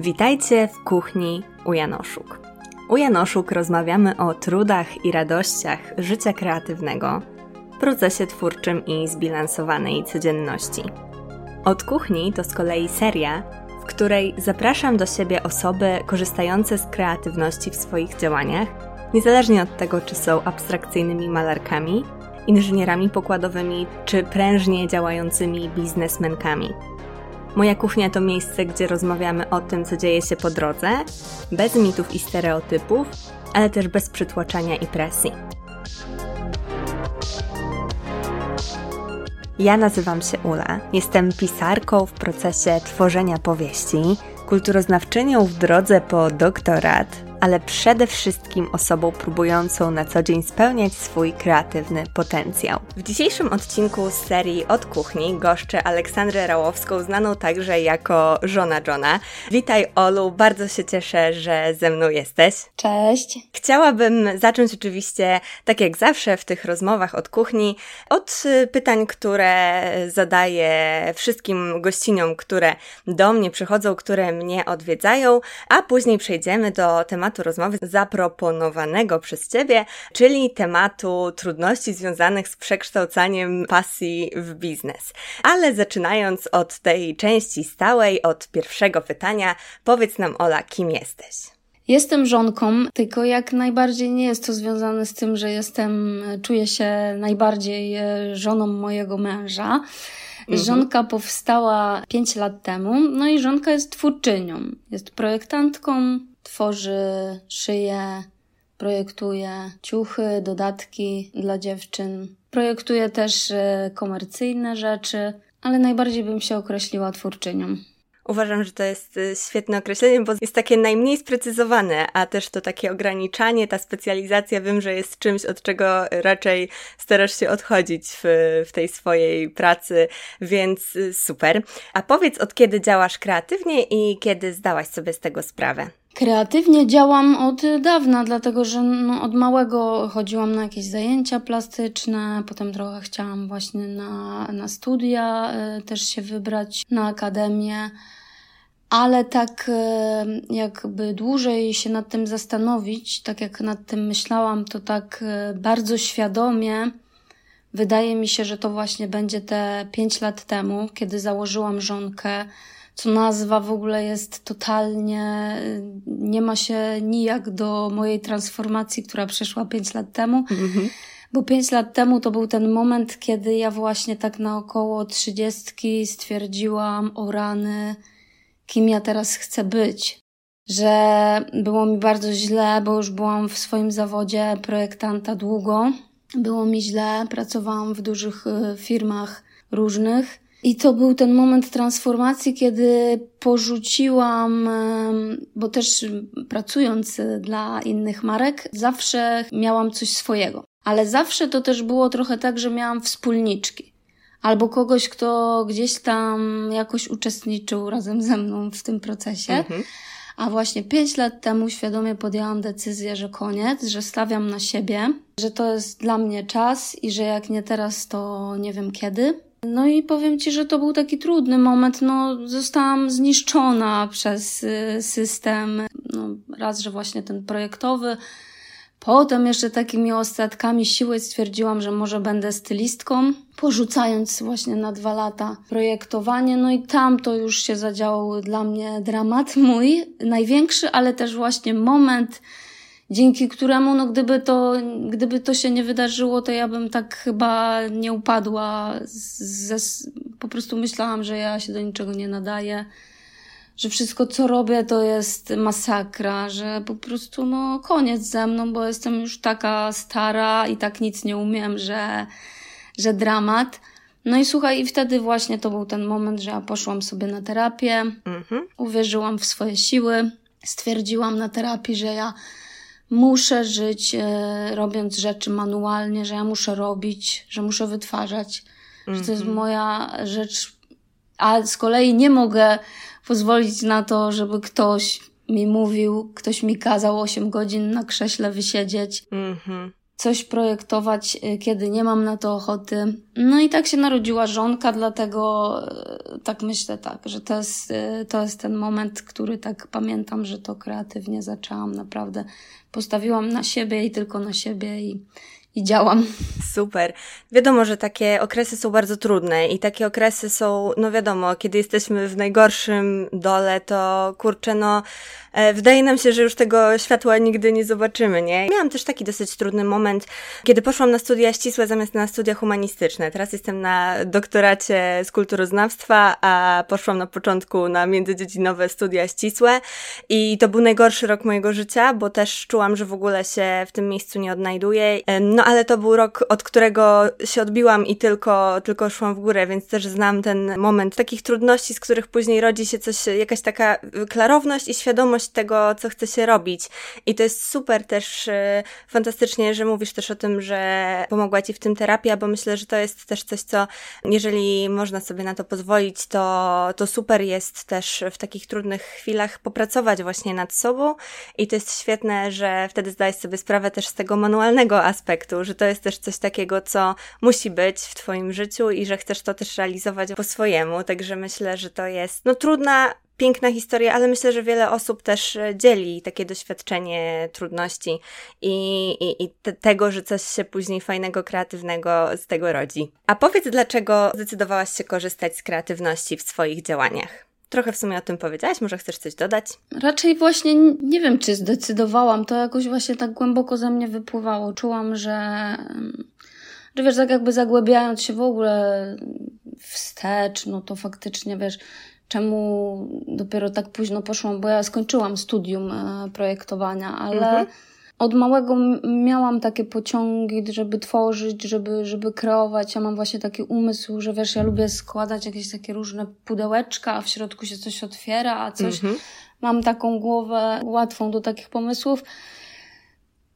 Witajcie w kuchni u Janoszuk. U Janoszuk rozmawiamy o trudach i radościach życia kreatywnego, procesie twórczym i zbilansowanej codzienności. Od kuchni to z kolei seria, w której zapraszam do siebie osoby korzystające z kreatywności w swoich działaniach, niezależnie od tego, czy są abstrakcyjnymi malarkami, inżynierami pokładowymi czy prężnie działającymi biznesmenkami. Moja kuchnia to miejsce, gdzie rozmawiamy o tym, co dzieje się po drodze, bez mitów i stereotypów, ale też bez przytłaczania i presji. Ja nazywam się Ula. Jestem pisarką w procesie tworzenia powieści, kulturoznawczynią w drodze po doktorat, ale przede wszystkim osobą próbującą na co dzień spełniać swój kreatywny potencjał. W dzisiejszym odcinku z serii Od Kuchni goszczę Aleksandrę Rałowską, znaną także jako żona Johna. Witaj Olu, bardzo się cieszę, że ze mną jesteś. Cześć. Chciałabym zacząć oczywiście, tak jak zawsze w tych rozmowach od kuchni, od y, pytań, które zadaję wszystkim gościniom, które do mnie przychodzą, które mnie odwiedzają, a później przejdziemy do tematu tematu rozmowy zaproponowanego przez Ciebie, czyli tematu trudności związanych z przekształcaniem pasji w biznes. Ale zaczynając od tej części stałej, od pierwszego pytania, powiedz nam Ola, kim jesteś? Jestem żonką, tylko jak najbardziej nie jest to związane z tym, że jestem, czuję się najbardziej e, żoną mojego męża. Mhm. Żonka powstała 5 lat temu, no i żonka jest twórczynią. Jest projektantką, tworzy, szyje, projektuje ciuchy, dodatki dla dziewczyn. Projektuje też e, komercyjne rzeczy, ale najbardziej bym się określiła twórczynią. Uważam, że to jest y, świetne określenie, bo jest takie najmniej sprecyzowane, a też to takie ograniczanie, ta specjalizacja, wiem, że jest czymś, od czego raczej starasz się odchodzić w, w tej swojej pracy, więc y, super. A powiedz, od kiedy działasz kreatywnie i kiedy zdałaś sobie z tego sprawę? Kreatywnie działam od dawna, dlatego że no, od małego chodziłam na jakieś zajęcia plastyczne, potem trochę chciałam właśnie na, na studia y, też się wybrać, na akademię. Ale tak y, jakby dłużej się nad tym zastanowić, tak jak nad tym myślałam, to tak y, bardzo świadomie wydaje mi się, że to właśnie będzie te pięć lat temu, kiedy założyłam żonkę co nazwa w ogóle jest totalnie, nie ma się nijak do mojej transformacji, która przeszła 5 lat temu. Mm-hmm. Bo 5 lat temu to był ten moment, kiedy ja właśnie tak na około trzydziestki stwierdziłam o rany, kim ja teraz chcę być. Że było mi bardzo źle, bo już byłam w swoim zawodzie projektanta długo. Było mi źle, pracowałam w dużych y, firmach różnych i to był ten moment transformacji, kiedy porzuciłam, bo też pracując dla innych marek, zawsze miałam coś swojego. Ale zawsze to też było trochę tak, że miałam wspólniczki. Albo kogoś, kto gdzieś tam jakoś uczestniczył razem ze mną w tym procesie. Mhm. A właśnie pięć lat temu świadomie podjęłam decyzję, że koniec, że stawiam na siebie, że to jest dla mnie czas i że jak nie teraz, to nie wiem kiedy. No i powiem Ci, że to był taki trudny moment. No, zostałam zniszczona przez y, system. No, raz, że właśnie ten projektowy. Potem jeszcze takimi ostatkami siły stwierdziłam, że może będę stylistką, porzucając właśnie na dwa lata projektowanie. No i tam to już się zadziałał dla mnie dramat mój, największy, ale też właśnie moment, dzięki któremu, no gdyby to, gdyby to się nie wydarzyło, to ja bym tak chyba nie upadła. Ze, po prostu myślałam, że ja się do niczego nie nadaję, że wszystko, co robię, to jest masakra, że po prostu, no, koniec ze mną, bo jestem już taka stara i tak nic nie umiem, że, że dramat. No i słuchaj, i wtedy właśnie to był ten moment, że ja poszłam sobie na terapię, mhm. uwierzyłam w swoje siły, stwierdziłam na terapii, że ja muszę żyć e, robiąc rzeczy manualnie, że ja muszę robić, że muszę wytwarzać, mm -hmm. że to jest mhm. moja rzecz, a z kolei nie mogę pozwolić na to, żeby ktoś mi mówił, ktoś mi kazał 8 godzin na krześle wysiedzieć. Mm -hmm. coś projektować, y, kiedy nie mam na to ochoty. No i tak się narodziła żonka, dlatego y, tak myślę tak, że to jest, to jest ten moment, który tak pamiętam, że to kreatywnie zaczęłam naprawdę. Postawiłam na siebie i tylko na siebie i, i działam. Super. Wiadomo, że takie okresy są bardzo trudne i takie okresy są, no wiadomo, kiedy jesteśmy w najgorszym dole, to kurczę, no wydaje nam się, że już tego światła nigdy nie zobaczymy, nie? Miałam też taki dosyć trudny moment, kiedy poszłam na studia ścisłe zamiast na studia humanistyczne. Teraz jestem na doktoracie z kulturoznawstwa, a poszłam na początku na międzydziedzinowe studia ścisłe i to był najgorszy rok mojego życia, bo też czułam, że w ogóle się w tym miejscu nie odnajduję. E, no ale to był rok, od którego się odbiłam i tylko, tylko szłam w górę, więc też znam ten moment takich trudności, z których później rodzi się coś, jakaś taka klarowność i świadomość tego, co chce się robić. I to jest super też, y, fantastycznie, że mówisz też o tym, że pomogła Ci w tym terapia, bo myślę, że to jest też coś, co jeżeli można sobie na to pozwolić, to, to super jest też w takich trudnych chwilach popracować właśnie nad sobą i to jest świetne, że wtedy zdajesz sobie sprawę też z tego manualnego aspektu, że to jest też coś takiego, co musi być w Twoim życiu i że chcesz to też realizować po swojemu, także myślę, że to jest no trudna piękna historia, ale myślę, że wiele osób też e, dzieli takie doświadczenie trudności i, i, i te, tego, że coś się później fajnego, kreatywnego z tego rodzi. A powiedz, dlaczego zdecydowałaś się korzystać z kreatywności w swoich działaniach? Trochę w sumie o tym powiedziałaś, może chcesz coś dodać? Raczej właśnie nie wiem, czy zdecydowałam. To jakoś właśnie tak głęboko ze mnie wypływało. Czułam, że, że wiesz, tak jakby zagłębiając się w ogóle wstecz, no to faktycznie wiesz, czemu dopiero tak późno poszłam, bo ja skończyłam studium e, projektowania, ale mhm. od małego miałam takie pociągi, żeby tworzyć, żeby, żeby kreować. Ja mam właśnie taki umysł, że wiesz, ja lubię składać jakieś takie różne pudełeczka, a w środku się coś otwiera, a coś. Mhm. Mam taką głowę łatwą do takich pomysłów.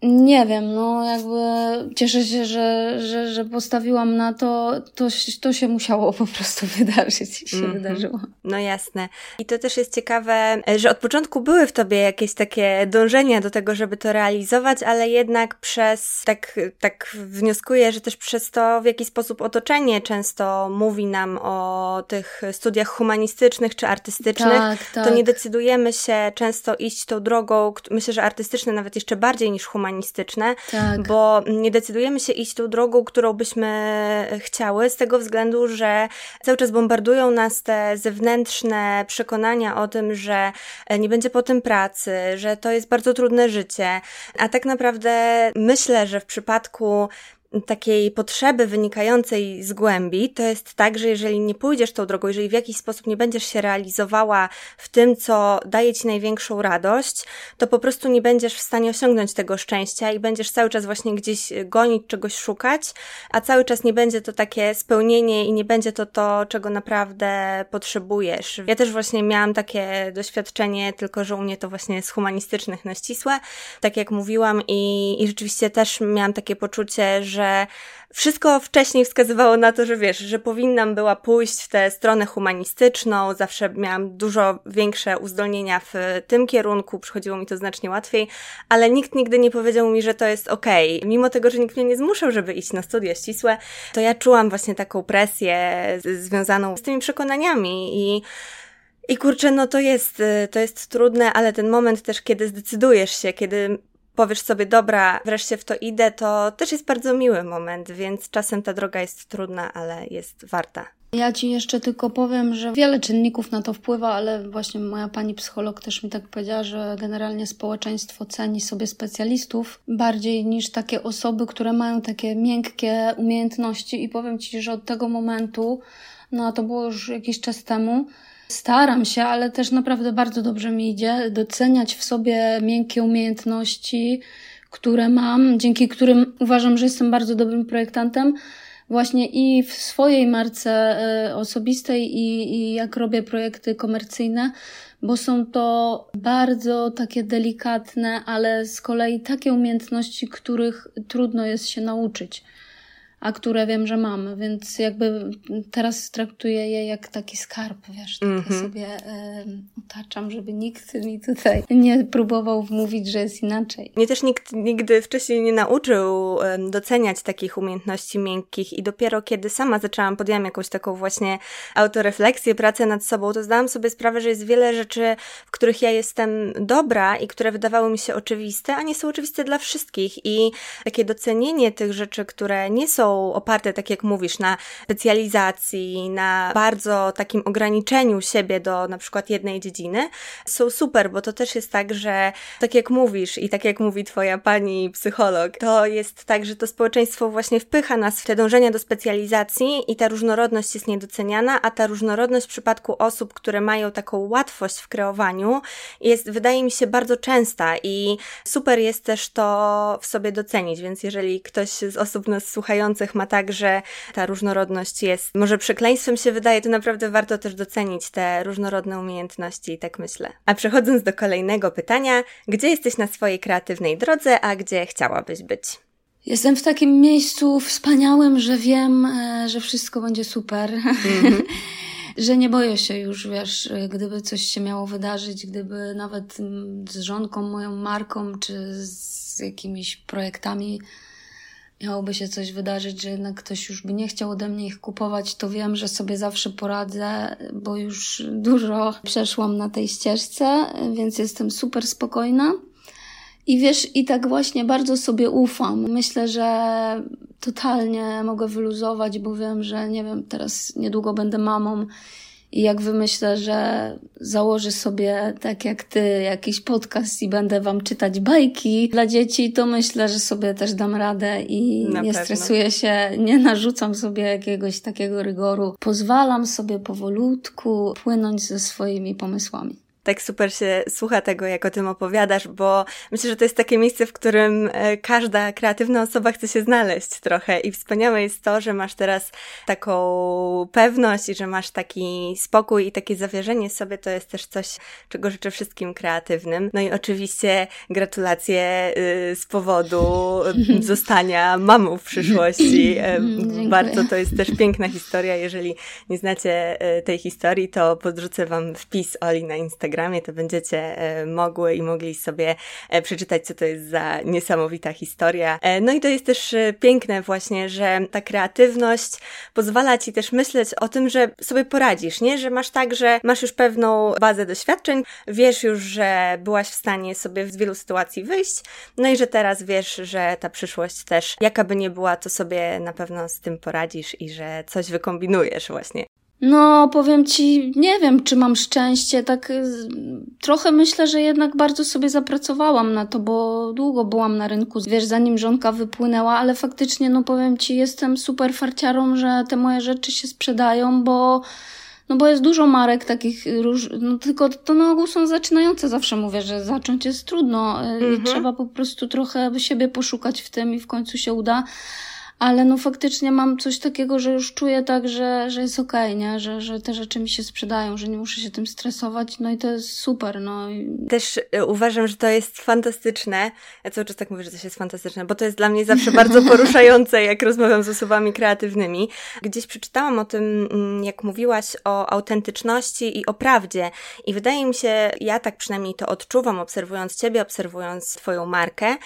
Nie wiem, no jakby cieszę się, że, że, że postawiłam na to, to, to się musiało po prostu wydarzyć i się mm -hmm. wydarzyło. No jasne. I to też jest ciekawe, że od początku były w tobie jakieś takie dążenia do tego, żeby to realizować, ale jednak przez, tak, tak wnioskuję, że też przez to w jakiś sposób otoczenie często mówi nam o tych studiach humanistycznych czy artystycznych, tak, tak. to nie decydujemy się często iść tą drogą, myślę, że artystyczne nawet jeszcze bardziej niż humanistyczne, humanistyczne, tak. bo nie decydujemy się iść tą drogą, którą byśmy chciały, z tego względu, że cały czas bombardują nas te zewnętrzne przekonania o tym, że nie będzie po tym pracy, że to jest bardzo trudne życie. A tak naprawdę myślę, że w przypadku takiej potrzeby wynikającej z głębi, to jest tak, że jeżeli nie pójdziesz tą drogą, jeżeli w jakiś sposób nie będziesz się realizowała w tym, co daje ci największą radość, to po prostu nie będziesz w stanie osiągnąć tego szczęścia i będziesz cały czas właśnie gdzieś gonić, czegoś szukać, a cały czas nie będzie to takie spełnienie i nie będzie to to, czego naprawdę potrzebujesz. Ja też właśnie miałam takie doświadczenie, tylko że u mnie to właśnie z humanistycznych na ścisłe, tak jak mówiłam i, i rzeczywiście też miałam takie poczucie, że że wszystko wcześniej wskazywało na to, że wiesz, że powinnam była pójść w tę stronę humanistyczną, zawsze miałam dużo większe uzdolnienia w tym kierunku, przychodziło mi to znacznie łatwiej, ale nikt nigdy nie powiedział mi, że to jest okej. Okay. Mimo tego, że nikt mnie nie zmuszał, żeby iść na studia ścisłe, to ja czułam właśnie taką presję związaną z tymi przekonaniami i i kurczę, no to jest, to jest trudne, ale ten moment też, kiedy zdecydujesz się, kiedy powiesz sobie, dobra, wreszcie w to idę, to też jest bardzo miły moment, więc czasem ta droga jest trudna, ale jest warta. Ja Ci jeszcze tylko powiem, że wiele czynników na to wpływa, ale właśnie moja pani psycholog też mi tak powiedziała, że generalnie społeczeństwo ceni sobie specjalistów bardziej niż takie osoby, które mają takie miękkie umiejętności i powiem Ci, że od tego momentu, no a to było już jakiś czas temu, Staram się, ale też naprawdę bardzo dobrze mi idzie doceniać w sobie miękkie umiejętności, które mam, dzięki którym uważam, że jestem bardzo dobrym projektantem. Właśnie i w swojej marce e, osobistej, i, i jak robię projekty komercyjne, bo są to bardzo takie delikatne, ale z kolei takie umiejętności, których trudno jest się nauczyć. A które wiem, że mamy, więc jakby teraz traktuję je jak taki skarb, wiesz, tak mm -hmm. sobie e, otaczam, żeby nikt mi tutaj nie próbował wmówić, że jest inaczej. Mnie też nikt nigdy wcześniej nie nauczył doceniać takich umiejętności miękkich i dopiero kiedy sama zaczęłam, podjęłam jakąś taką właśnie autorefleksję, pracę nad sobą, to zdałam sobie sprawę, że jest wiele rzeczy, w których ja jestem dobra i które wydawały mi się oczywiste, a nie są oczywiste dla wszystkich i takie docenienie tych rzeczy, które nie są oparte, tak jak mówisz, na specjalizacji, na bardzo takim ograniczeniu siebie do na przykład jednej dziedziny, są super, bo to też jest tak, że tak jak mówisz i tak jak mówi twoja pani psycholog, to jest tak, że to społeczeństwo właśnie wpycha nas w te dążenia do specjalizacji i ta różnorodność jest niedoceniana, a ta różnorodność w przypadku osób, które mają taką łatwość w kreowaniu, jest, wydaje mi się, bardzo częsta i super jest też to w sobie docenić, więc jeżeli ktoś z osób nas słuchających ma tak, że ta różnorodność jest, może przekleństwem się wydaje, to naprawdę warto też docenić te różnorodne umiejętności, tak myślę. A przechodząc do kolejnego pytania, gdzie jesteś na swojej kreatywnej drodze, a gdzie chciałabyś być? Jestem w takim miejscu wspaniałym, że wiem, e, że wszystko będzie super. Mm-hmm. że nie boję się już, wiesz, gdyby coś się miało wydarzyć, gdyby nawet z żonką, moją marką, czy z jakimiś projektami miałoby się coś wydarzyć, że jednak ktoś już by nie chciał ode mnie ich kupować, to wiem, że sobie zawsze poradzę, bo już dużo przeszłam na tej ścieżce, więc jestem super spokojna. I wiesz, i tak właśnie bardzo sobie ufam. Myślę, że totalnie mogę wyluzować, bo wiem, że nie wiem, teraz niedługo będę mamą i jak wymyślę, że założę sobie, tak jak ty, jakiś podcast i będę wam czytać bajki dla dzieci, to myślę, że sobie też dam radę i Na nie pewno. stresuję się, nie narzucam sobie jakiegoś takiego rygoru. Pozwalam sobie powolutku płynąć ze swoimi pomysłami tak super się słucha tego, jak o tym opowiadasz, bo myślę, że to jest takie miejsce, w którym e, każda kreatywna osoba chce się znaleźć trochę i wspaniałe jest to, że masz teraz taką pewność i że masz taki spokój i takie zawierzenie sobie, to jest też coś, czego życzę wszystkim kreatywnym. No i oczywiście gratulacje y, z powodu y, zostania mamą w przyszłości. E, bardzo to jest też piękna historia. Jeżeli nie znacie e, tej historii, to podrzucę wam wpis Oli na Instagram Instagramie, to będziecie e, mogły i mogli sobie e, przeczytać, co to jest za niesamowita historia. E, no i to jest też piękne właśnie, że ta kreatywność pozwala ci też myśleć o tym, że sobie poradzisz, nie? Że masz tak, że masz już pewną bazę doświadczeń, wiesz już, że byłaś w stanie sobie z wielu sytuacji wyjść, no i że teraz wiesz, że ta przyszłość też, jaka by nie była, to sobie na pewno z tym poradzisz i że coś wykombinujesz właśnie. No, powiem ci, nie wiem, czy mam szczęście. Tak y, trochę myślę, że jednak bardzo sobie zapracowałam na to, bo długo byłam na rynku, wiesz, zanim żonka wypłynęła, ale faktycznie, no powiem ci, jestem super farciarą, że te moje rzeczy się sprzedają, bo no bo jest dużo marek takich róż, no tylko to na ogół są zaczynające. Zawsze mówię, że zacząć jest trudno y, mhm. i trzeba po prostu trochę siebie poszukać w tym i w końcu się uda ale no faktycznie mam coś takiego, że już czuję tak, że, że jest okej, okay, nie? Że, że te rzeczy mi się sprzedają, że nie muszę się tym stresować, no i to jest super, no. Też e, uważam, że to jest fantastyczne. Ja cały czas tak mówię, że to jest fantastyczne, bo to jest dla mnie zawsze bardzo poruszające, jak rozmawiam z osobami kreatywnymi. Gdzieś przeczytałam o tym, mm, jak mówiłaś o autentyczności i o prawdzie i wydaje mi się, ja tak przynajmniej to odczuwam, obserwując Ciebie, obserwując Twoją markę,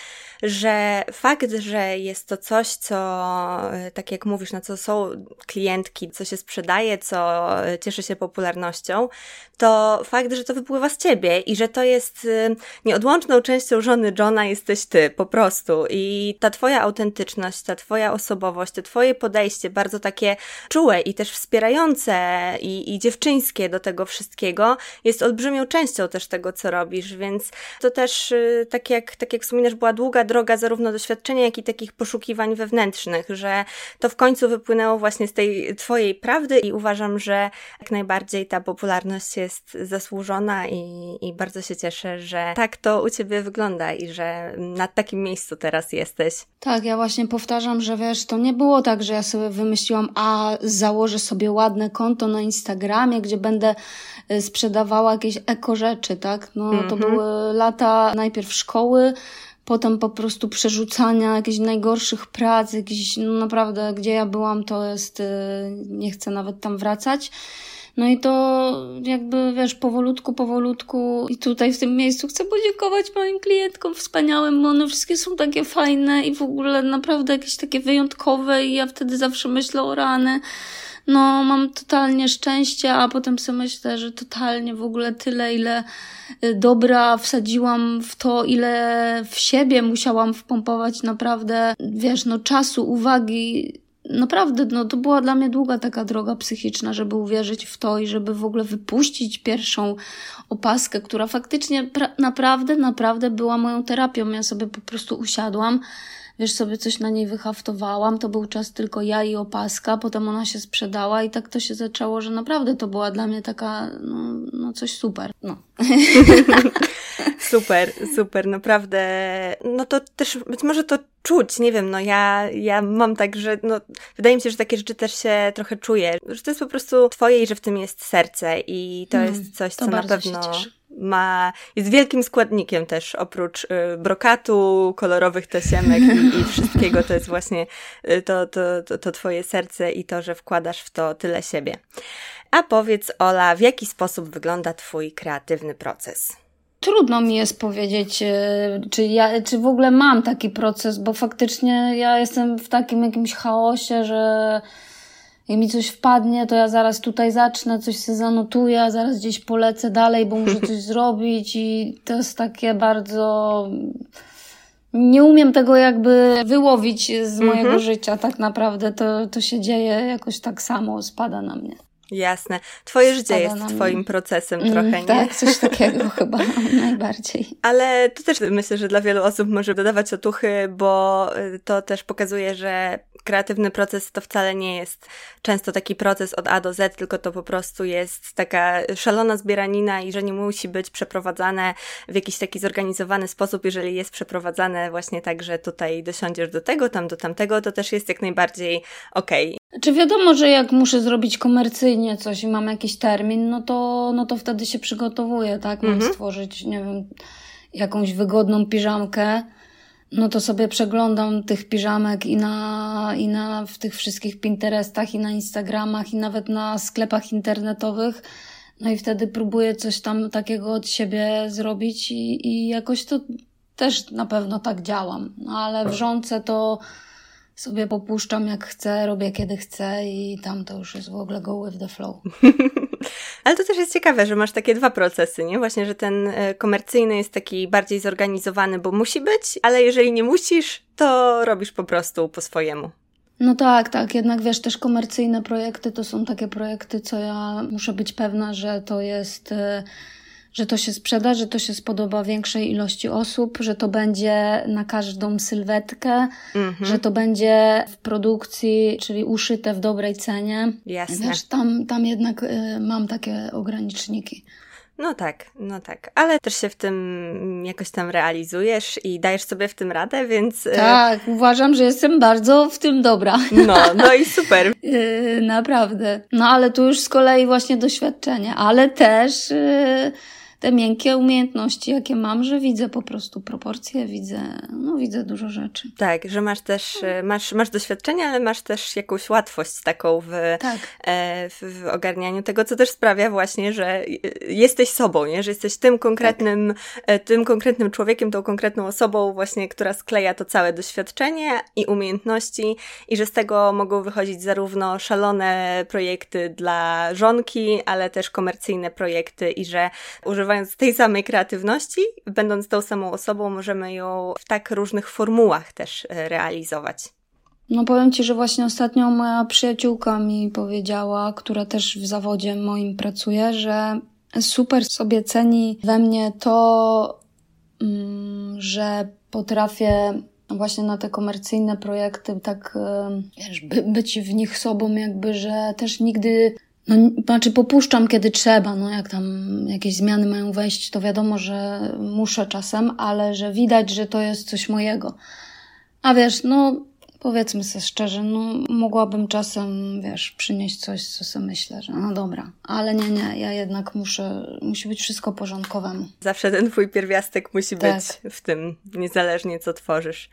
że fakt, że jest to coś, co E, tak jak mówisz, na co są klientki, co się sprzedaje, co cieszy się popularnością, to fakt, że to wypływa z ciebie i że to jest e, nieodłączną częścią żony Johna jesteś ty, po prostu. I ta twoja autentyczność, ta twoja osobowość, to twoje podejście, bardzo takie czułe i też wspierające i, i dziewczyńskie do tego wszystkiego, jest olbrzymią częścią też tego, co robisz, więc to też, e, tak jak, tak jak wspominasz, była długa droga zarówno doświadczenia, jak i takich poszukiwań wewnętrznych, że to w końcu wypłynęło właśnie z tej Twojej prawdy i uważam, że jak najbardziej ta popularność jest zasłużona i, i bardzo się cieszę, że tak to u Ciebie wygląda i że na takim miejscu teraz jesteś. Tak, ja właśnie powtarzam, że wiesz, to nie było tak, że ja sobie wymyśliłam, a założę sobie ładne konto na Instagramie, gdzie będę y, sprzedawała jakieś eko rzeczy, tak? No, to mhm. były lata najpierw szkoły, potem po prostu przerzucania jakichś najgorszych prac, jakichś, no naprawdę, gdzie ja byłam, to jest, y, nie chcę nawet tam wracać. No i to jakby, wiesz, powolutku, powolutku i tutaj w tym miejscu chcę podziękować moim klientkom wspaniałym, bo one wszystkie są takie fajne i w ogóle naprawdę jakieś takie wyjątkowe i ja wtedy zawsze myślę o rany no mam totalnie szczęście, a potem sobie myślę, że totalnie w ogóle tyle, ile y, dobra wsadziłam w to, ile w siebie musiałam wpompować naprawdę, wiesz, no czasu, uwagi, naprawdę, no to była dla mnie długa taka droga psychiczna, żeby uwierzyć w to i żeby w ogóle wypuścić pierwszą opaskę, która faktycznie naprawdę, naprawdę była moją terapią. Ja sobie po prostu usiadłam wiesz, sobie coś na niej wyhaftowałam, to był czas tylko ja i opaska, potem ona się sprzedała i tak to się zaczęło, że naprawdę to była dla mnie taka, no, no coś super, no. super, super, naprawdę, no to też być może to czuć, nie wiem, no ja, ja mam tak, że no, wydaje mi się, że takie rzeczy też się trochę czuję, że to jest po prostu twoje i że w tym jest serce i to mm, jest coś, co na pewno ma, jest wielkim składnikiem też, oprócz y, brokatu, kolorowych tasiemek i, i wszystkiego, to jest właśnie y, to, to, to, to twoje serce i to, że wkładasz w to tyle siebie. A powiedz, Ola, w jaki sposób wygląda twój kreatywny proces? Trudno mi jest powiedzieć, y, czy ja, czy w ogóle mam taki proces, bo faktycznie ja jestem w takim jakimś chaosie, że jak mi coś wpadnie, to ja zaraz tutaj zacznę, coś sobie zanotuję, a zaraz gdzieś polecę dalej, bo muszę coś zrobić i to jest takie bardzo... Nie umiem tego jakby wyłowić z mojego mhm. życia tak naprawdę. To, to się dzieje jakoś tak samo, spada na mnie. Jasne. Twoje życie jest twoim procesem mm, trochę, nie? Tak, coś takiego chyba najbardziej. Ale to też myślę, że dla wielu osób może dodawać otuchy, bo y, to też pokazuje, że kreatywny proces to wcale nie jest często taki proces od A do Z, tylko to po prostu jest taka szalona zbieranina i że nie musi być przeprowadzane w jakiś taki zorganizowany sposób. Jeżeli jest przeprowadzane właśnie tak, że tutaj dosiądziesz do tego, tam do tamtego, to też jest jak najbardziej okej. Okay. Czy wiadomo, że jak muszę zrobić komercyjnie coś i mam jakiś termin, no to, no to wtedy się przygotowuję, tak? Mam mhm. stworzyć, nie wiem, jakąś wygodną piżamkę no to sobie przeglądam tych piżamek i na, i na w tych wszystkich Pinterestach, i na Instagramach, i nawet na sklepach internetowych. No i wtedy próbuję coś tam takiego od siebie zrobić i, i jakoś to też na pewno tak działam. No ale w żonce to sobie popuszczam jak chcę, robię kiedy chcę i tam to już jest w ogóle go with the flow. Ale to też jest ciekawe, że masz takie dwa procesy, nie? Właśnie, że ten e, komercyjny jest taki bardziej zorganizowany, bo musi być, ale jeżeli nie musisz, to robisz po prostu po swojemu. No tak, tak. Jednak wiesz, też komercyjne projekty to są takie projekty, co ja muszę być pewna, że to jest e, że to się sprzeda, że to się spodoba większej ilości osób, że to będzie na każdą sylwetkę, mm-hmm. że to będzie w produkcji, czyli uszyte w dobrej cenie. Jasne. Wiesz, tam, tam jednak y, mam takie ograniczniki. No tak, no tak, ale też się w tym jakoś tam realizujesz i dajesz sobie w tym radę, więc. Y, tak, uważam, że jestem bardzo w tym dobra. No, no i super. yy, naprawdę. No ale tu już z kolei właśnie doświadczenie, ale też. Te miękkie umiejętności, jakie mam, że widzę po prostu proporcje, widzę, no widzę dużo rzeczy. Tak, że masz też, e, masz, masz doświadczenie, ale masz też jakąś łatwość taką w, tak. e, w, w, ogarnianiu tego, co też sprawia właśnie, że e, jesteś sobą, nie? że jesteś tym konkretnym, tak. tym konkretnym człowiekiem, tą konkretną osobą właśnie, która skleja to całe doświadczenie i umiejętności i że z tego mogą wychodzić zarówno szalone projekty dla żonki, ale też komercyjne projekty i że używając używając tej samej kreatywności, będąc tą samą osobą, możemy ją w tak różnych formułach też e, realizować. No powiem Ci, że właśnie ostatnio moja przyjaciółka mi powiedziała, która też w zawodzie moim pracuje, że super sobie ceni we mnie to, mm, że potrafię właśnie na te komercyjne projekty tak, e, wiesz, by, być w nich sobą jakby, że też nigdy no, znaczy popuszczam kiedy trzeba, no jak tam jakieś zmiany mają wejść, to wiadomo, że muszę czasem, ale że widać, że to jest coś mojego. A wiesz, no powiedzmy sobie szczerze, no mogłabym czasem, wiesz, przynieść coś, co sobie myślę, że no dobra, ale nie, nie, ja jednak muszę, musi być wszystko porządkowe. Zawsze ten twój pierwiastek musi tak. być w tym, niezależnie co tworzysz.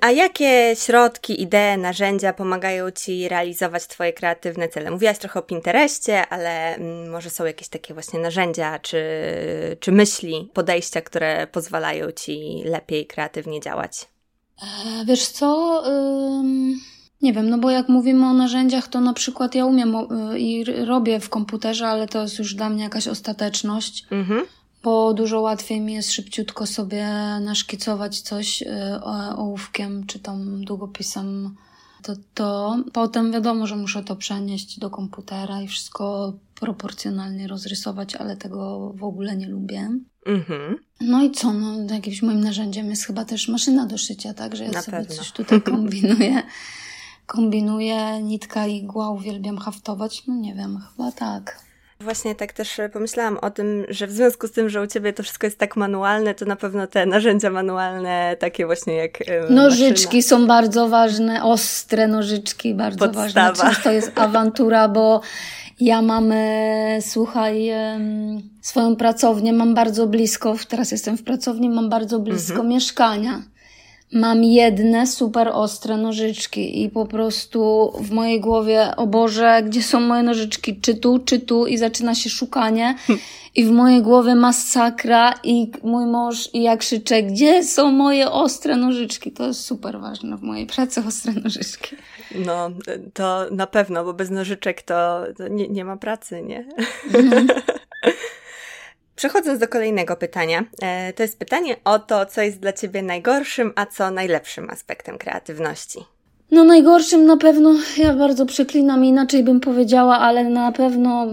A jakie środki, idee, narzędzia pomagają Ci realizować Twoje kreatywne cele? Mówiłaś trochę o Pinterestie, ale mm, może są jakieś takie właśnie narzędzia czy, czy myśli, podejścia, które pozwalają Ci lepiej kreatywnie działać? E, wiesz co? Nie wiem, no bo jak mówimy o narzędziach, to na przykład ja umiem y, i robię w komputerze, ale to jest już dla mnie jakaś ostateczność. Mhm bo dużo łatwiej mi jest szybciutko sobie naszkicować coś y, ołówkiem czy tam długopisem. To, to potem wiadomo, że muszę to przenieść do komputera i wszystko proporcjonalnie rozrysować, ale tego w ogóle nie lubię. Mhm. No i co? No, jakimś moim narzędziem jest chyba też maszyna do szycia, tak? Że ja Na sobie pewno. coś tutaj kombinuję. kombinuję, nitka i igła, uwielbiam haftować. No nie wiem, chyba tak. Właśnie tak też pomyślałam o tym, że w związku z tym, że u ciebie to wszystko jest tak manualne, to na pewno te narzędzia manualne, takie właśnie jak. Nożyczki maszyna. są bardzo ważne, ostre nożyczki bardzo Podstawa. ważne. Często jest awantura, bo ja mam, e, słuchaj, swoją pracownię mam bardzo blisko, teraz jestem w pracowni, mam bardzo blisko mhm. mieszkania mam jedne super ostre nożyczki i po prostu w mojej głowie, o Boże, gdzie są moje nożyczki, czy tu, czy tu i zaczyna się szukanie i w mojej głowie masakra i mój mąż i ja krzyczę, gdzie są moje ostre nożyczki? To jest super ważne w mojej pracy, ostre nożyczki. No, to na pewno, bo bez nożyczek to, to nie, nie ma pracy, nie? Mhm. Przechodząc do kolejnego pytania, e, to jest pytanie o to, co jest dla Ciebie najgorszym, a co najlepszym aspektem kreatywności. No najgorszym na pewno, ja bardzo przeklinam, inaczej bym powiedziała, ale na pewno,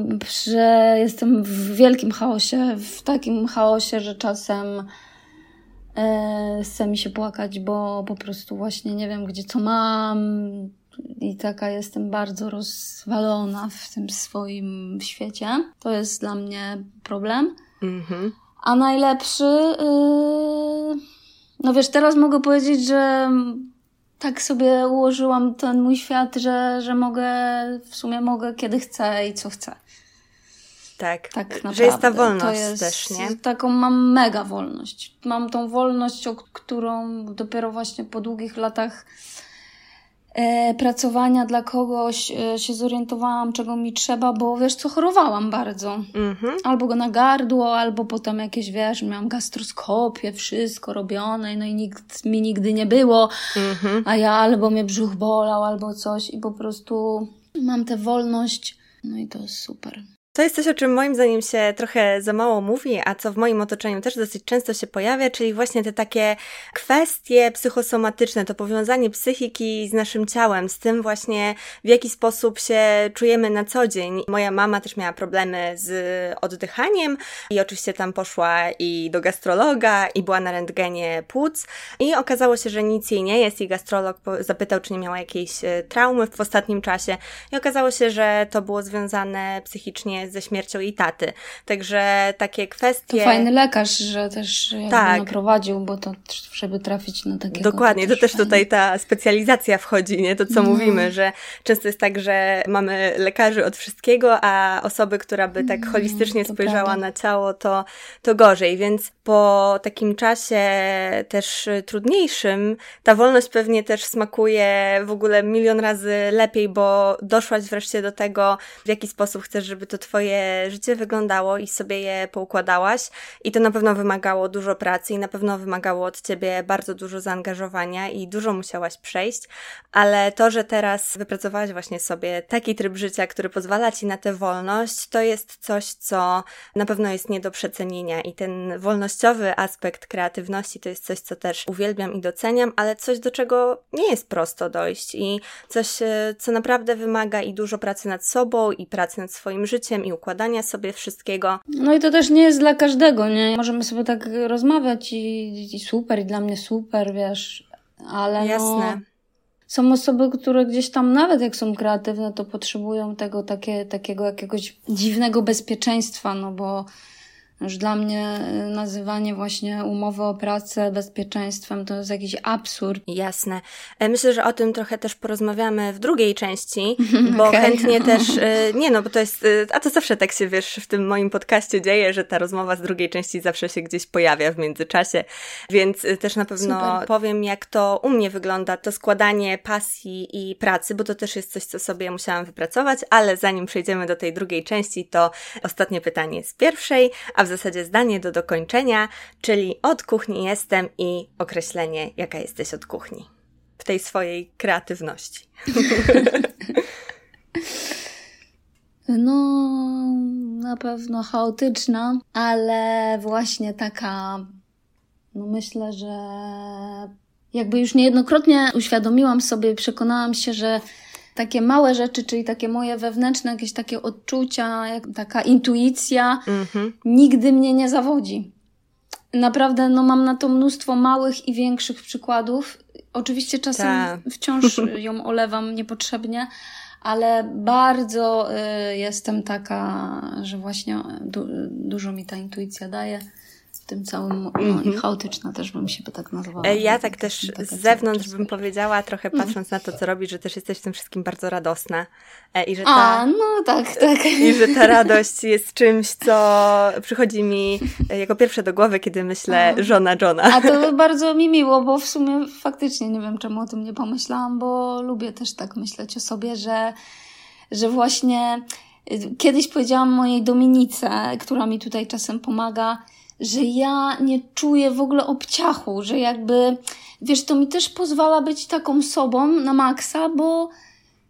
że jestem w wielkim chaosie, w takim chaosie, że czasem e, chce mi się płakać, bo po prostu właśnie nie wiem, gdzie co mam i taka jestem bardzo rozwalona w tym swoim świecie. To jest dla mnie problem. Mhm. A najlepszy, yy... no wiesz, teraz mogę powiedzieć, że tak sobie ułożyłam ten mój świat, że, że mogę, w sumie mogę kiedy chcę i co chcę. Tak, tak naprawdę. że jest ta wolność jest, też, nie? Taką mam mega wolność. Mam tą wolność, o którą dopiero właśnie po długich latach pracowania dla kogoś e, się zorientowałam, czego mi trzeba, bo wiesz co, chorowałam bardzo. Mm-hmm. Albo go na gardło, albo potem jakieś, wiesz, miałam gastroskopię, wszystko robione, no i nikt mi nigdy nie było, mm-hmm. a ja albo mnie brzuch bolał, albo coś i po prostu mam tę wolność, no i to jest super. To jest coś, o czym moim zdaniem się trochę za mało mówi, a co w moim otoczeniu też dosyć często się pojawia, czyli właśnie te takie kwestie psychosomatyczne, to powiązanie psychiki z naszym ciałem, z tym właśnie w jaki sposób się czujemy na co dzień. Moja mama też miała problemy z oddychaniem i oczywiście tam poszła i do gastrologa i była na rentgenie płuc i okazało się, że nic jej nie jest i gastrolog zapytał, czy nie miała jakiejś e, traumy w ostatnim czasie i okazało się, że to było związane psychicznie ze śmiercią jej taty. Także takie kwestie... To fajny lekarz, że też tak. naprowadził, bo to żeby trafić na takiego... Dokładnie, to, to też fajnie. tutaj ta specjalizacja wchodzi, nie? To co no. mówimy, że często jest tak, że mamy lekarzy od wszystkiego, a osoby, która by tak mm, holistycznie no, spojrzała prawda. na ciało, to, to gorzej. Więc po takim czasie też trudniejszym, ta wolność pewnie też smakuje w ogóle milion razy lepiej, bo doszłaś wreszcie do tego, w jaki sposób chcesz, żeby to Twoje życie wyglądało i sobie je poukładałaś. I to na pewno wymagało dużo pracy i na pewno wymagało od Ciebie bardzo dużo zaangażowania i dużo musiałaś przejść, ale to, że teraz wypracowałaś właśnie sobie taki tryb życia, który pozwala Ci na tę wolność, to jest coś, co na pewno jest nie do przecenienia. I ten wolnościowy aspekt kreatywności to jest coś, co też uwielbiam i doceniam, ale coś, do czego nie jest prosto dojść. I coś, e, co naprawdę wymaga i dużo pracy nad sobą i pracy nad swoim życiem i układania sobie wszystkiego. No i to też nie jest dla każdego, nie? Możemy sobie tak rozmawiać i, i super, i dla mnie super, wiesz, ale no, Jasne. No, są osoby, które gdzieś tam, nawet jak są kreatywne, to potrzebują tego takie, takiego jakiegoś dziwnego bezpieczeństwa, no bo Już dla mnie y, nazywanie właśnie umowy o pracę bezpieczeństwem to jest jakiś absurd. Jasne. E, myślę, że o tym trochę też porozmawiamy w drugiej części, bo okay. chętnie też, y, nie no, bo to jest, y, a to zawsze tak się, wiesz, w tym moim podcaście dzieje, że ta rozmowa z drugiej części zawsze się gdzieś pojawia w międzyczasie, więc też na pewno Super. powiem, jak to u mnie wygląda, to składanie pasji i pracy, bo to też jest coś, co sobie musiałam wypracować, ale zanim przejdziemy do tej drugiej części, to ostatnie pytanie z pierwszej, a w zasadzie zdanie do dokończenia, czyli od kuchni jestem i określenie, jaka jesteś od kuchni. W tej swojej kreatywności. No, na pewno chaotyczna, ale właśnie taka, no myślę, że jakby już niejednokrotnie uświadomiłam sobie, przekonałam się, że takie małe rzeczy, czyli takie moje wewnętrzne jakieś takie odczucia, jak taka intuicja, mhm. nigdy mnie nie zawodzi. Naprawdę, no mam na to mnóstwo małych i większych przykładów. Oczywiście czasem Ta. wciąż ją olewam niepotrzebnie, ale bardzo y, jestem taka, że właśnie du dużo mi ta intuicja daje tym całym, no i chaotyczna też bym się tak nazwała. E, ja tak też z zewnątrz bym powiedziała, trochę mhm. patrząc na to, co robisz, że też jesteś w tym wszystkim bardzo radosna. E, I że ta, A, no tak, tak. I że ta radość jest czymś, co przychodzi mi e, jako pierwsze do głowy, kiedy myślę A. żona Johna. A to bardzo mi miło, bo w sumie faktycznie nie wiem, czemu o tym nie pomyślałam, bo lubię też tak myśleć o sobie, że, że właśnie kiedyś powiedziałam mojej Dominice, która mi tutaj czasem pomaga, że ja nie czuję w ogóle obciachu, że jakby, wiesz, to mi też pozwala być taką sobą na maksa, bo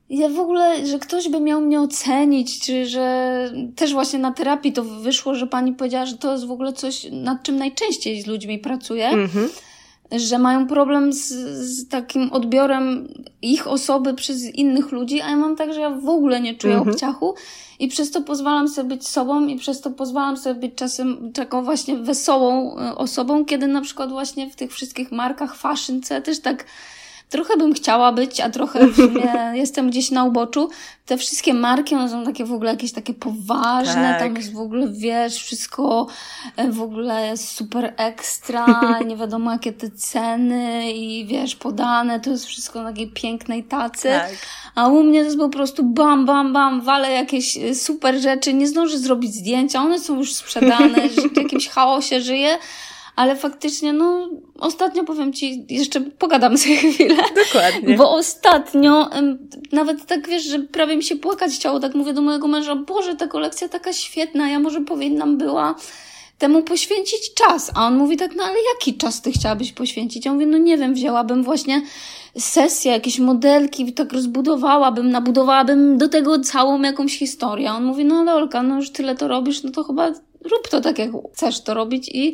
ja w ogóle, że ktoś by miał mnie ocenić, czy że też właśnie na terapii to wyszło, że pani powiedziała, że to jest w ogóle coś, nad czym najczęściej z ludźmi pracuję. Mm-hmm że mają problem z, z, takim odbiorem ich osoby przez innych ludzi, a ja mam tak, że ja w ogóle nie czuję mhm. obciachu i przez to pozwalam sobie być sobą i przez to pozwalam sobie być czasem taką właśnie wesołą e, osobą, kiedy na przykład właśnie w tych wszystkich markach fashion, co ja też tak trochę bym chciała być, a trochę w sumie jestem gdzieś na uboczu. Te wszystkie marki, one są takie w ogóle jakieś takie poważne, tak. tam jest w ogóle, wiesz, wszystko e, w ogóle jest super ekstra, nie wiadomo jakie te ceny i wiesz, podane, to jest wszystko na takiej pięknej tacy. Tak. A u mnie to jest po prostu bam, bam, bam, wale jakieś e, super rzeczy, nie zdążę zrobić zdjęcia, one są już sprzedane, w jakimś chaosie żyję, ale faktycznie, no, ostatnio powiem Ci, jeszcze pogadam sobie chwilę. Dokładnie. Bo ostatnio, nawet tak wiesz, że prawie mi się płakać chciało, tak mówię do mojego męża, Boże, ta kolekcja taka świetna, ja może powinnam była temu poświęcić czas. A on mówi tak, no ale jaki czas ty chciałabyś poświęcić? Ja mówię, no nie wiem, wzięłabym właśnie sesję, jakieś modelki, tak rozbudowałabym, nabudowałabym do tego całą jakąś historię. A on mówi, no ale Olka, no już tyle to robisz, no to chyba rób to tak, jak chcesz to robić i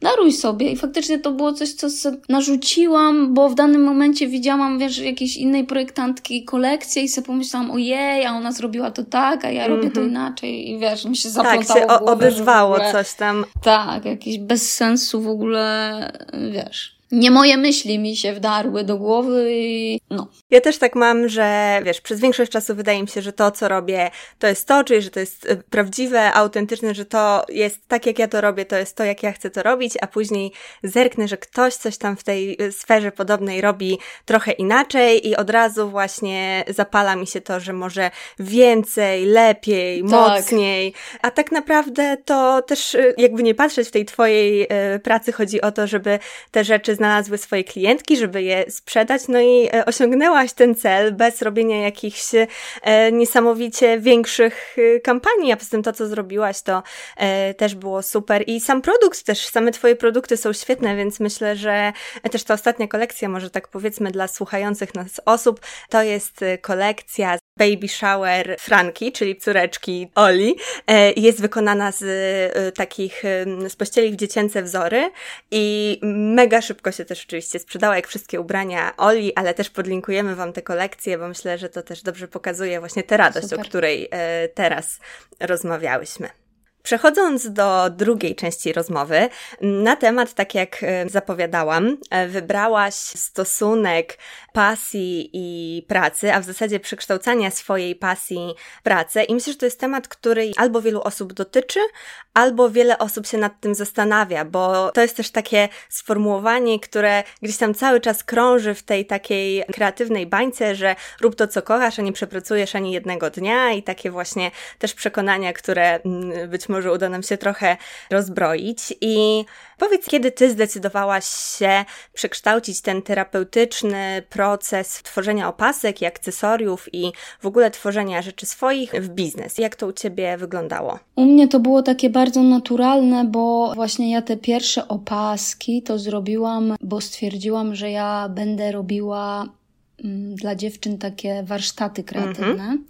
daruj sobie. I faktycznie to było coś, co narzuciłam, bo w danym momencie widziałam, wiesz, jakiejś innej projektantki kolekcję i sobie pomyślałam, ojej, a ona zrobiła to tak, a ja mm -hmm. robię to mhm. inaczej i wiesz, mi się zaplątało Tak, się głowę, odezwało coś tam. Tak, jakiś bez sensu w ogóle, wiesz nie moje myśli mi się wdarły do głowy i no. Ja też tak mam, że wiesz, przez większość czasu wydaje mi się, że to, co robię, to jest to, czyli że to jest y, prawdziwe, autentyczne, że to jest tak, jak ja to robię, to jest to, jak ja chcę to robić, a później zerknę, że ktoś coś tam w tej y, sferze podobnej robi trochę inaczej i od razu właśnie zapala mi się to, że może więcej, lepiej, tak. mocniej, a tak naprawdę to też y, jakby nie patrzeć w tej twojej pracy chodzi o to, żeby te rzeczy znalazły swoje klientki, żeby je sprzedać, no i e, osiągnęłaś ten cel bez robienia jakichś e, niesamowicie większych e, kampanii, a poza tym to, co zrobiłaś, to też było super. I sam produkt też, same twoje produkty są świetne, więc myślę, że też ta ostatnia kolekcja, może tak powiedzmy dla słuchających nas osób, to jest kolekcja Baby Shower Franki, czyli córeczki Oli, jest wykonana z takich, z pościeli w dziecięce wzory i mega szybko szybko się też oczywiście sprzedała, jak wszystkie ubrania Oli, ale też podlinkujemy Wam te kolekcje, bo myślę, że to też dobrze pokazuje właśnie tę radość, Super. o której e, teraz rozmawiałyśmy. Przechodząc do drugiej części rozmowy, na temat, tak jak e, zapowiadałam, e, wybrałaś stosunek pasji i pracy, a w zasadzie przekształcania swojej pasji w pracę. I myślę, że to jest temat, który albo wielu osób dotyczy, albo wiele osób się nad tym zastanawia, bo to jest też takie sformułowanie, które gdzieś tam cały czas krąży w tej takiej kreatywnej bańce, że rób to, co kochasz, a nie przepracujesz ani jednego dnia i takie właśnie też przekonania, które mm, być może uda nam się trochę rozbroić. I powiedz, kiedy ty zdecydowałaś się przekształcić ten terapeutyczny proces tworzenia opasek i akcesoriów i w ogóle tworzenia rzeczy swoich w biznes? Jak to u ciebie wyglądało? U mnie to było takie bardzo naturalne, bo właśnie ja te pierwsze opaski to zrobiłam, bo stwierdziłam, że ja będę robiła mm, dla dziewczyn takie warsztaty kreatywne. Mhm.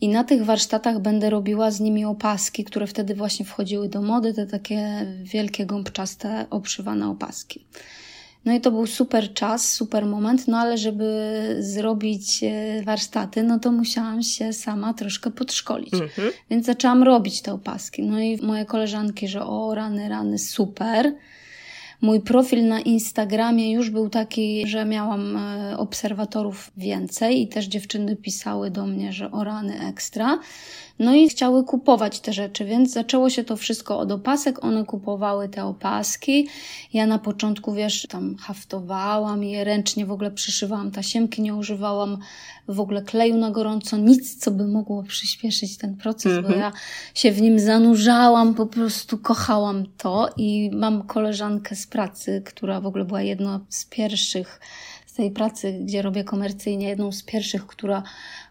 I na tych warsztatach będę robiła z nimi opaski, które wtedy właśnie wchodziły do mody, te takie wielkie gąbczaste, obszywane opaski. No i to był super czas, super moment, no ale żeby zrobić e, warsztaty, no to musiałam się sama troszkę podszkolić. Mhm. Więc zaczęłam robić te opaski. No i moje koleżanki, że o rany, rany, super. Mój profil na Instagramie już był taki, że miałam e, obserwatorów więcej i też dziewczyny pisały do mnie, że o rany ekstra. No i chciały kupować te rzeczy, więc zaczęło się to wszystko od opasek. One kupowały te opaski. Ja na początku, wiesz, tam haftowałam je ręcznie, w ogóle przyszywałam tasiemki, nie używałam w ogóle kleju na gorąco, nic, co by mogło przyspieszyć ten proces, mm -hmm. bo mhm. ja się w nim zanurzałam, po prostu kochałam to i mam koleżankę z pracy, która w ogóle była jedną z pierwszych tej pracy, gdzie robię komercyjnie, jedną z pierwszych, która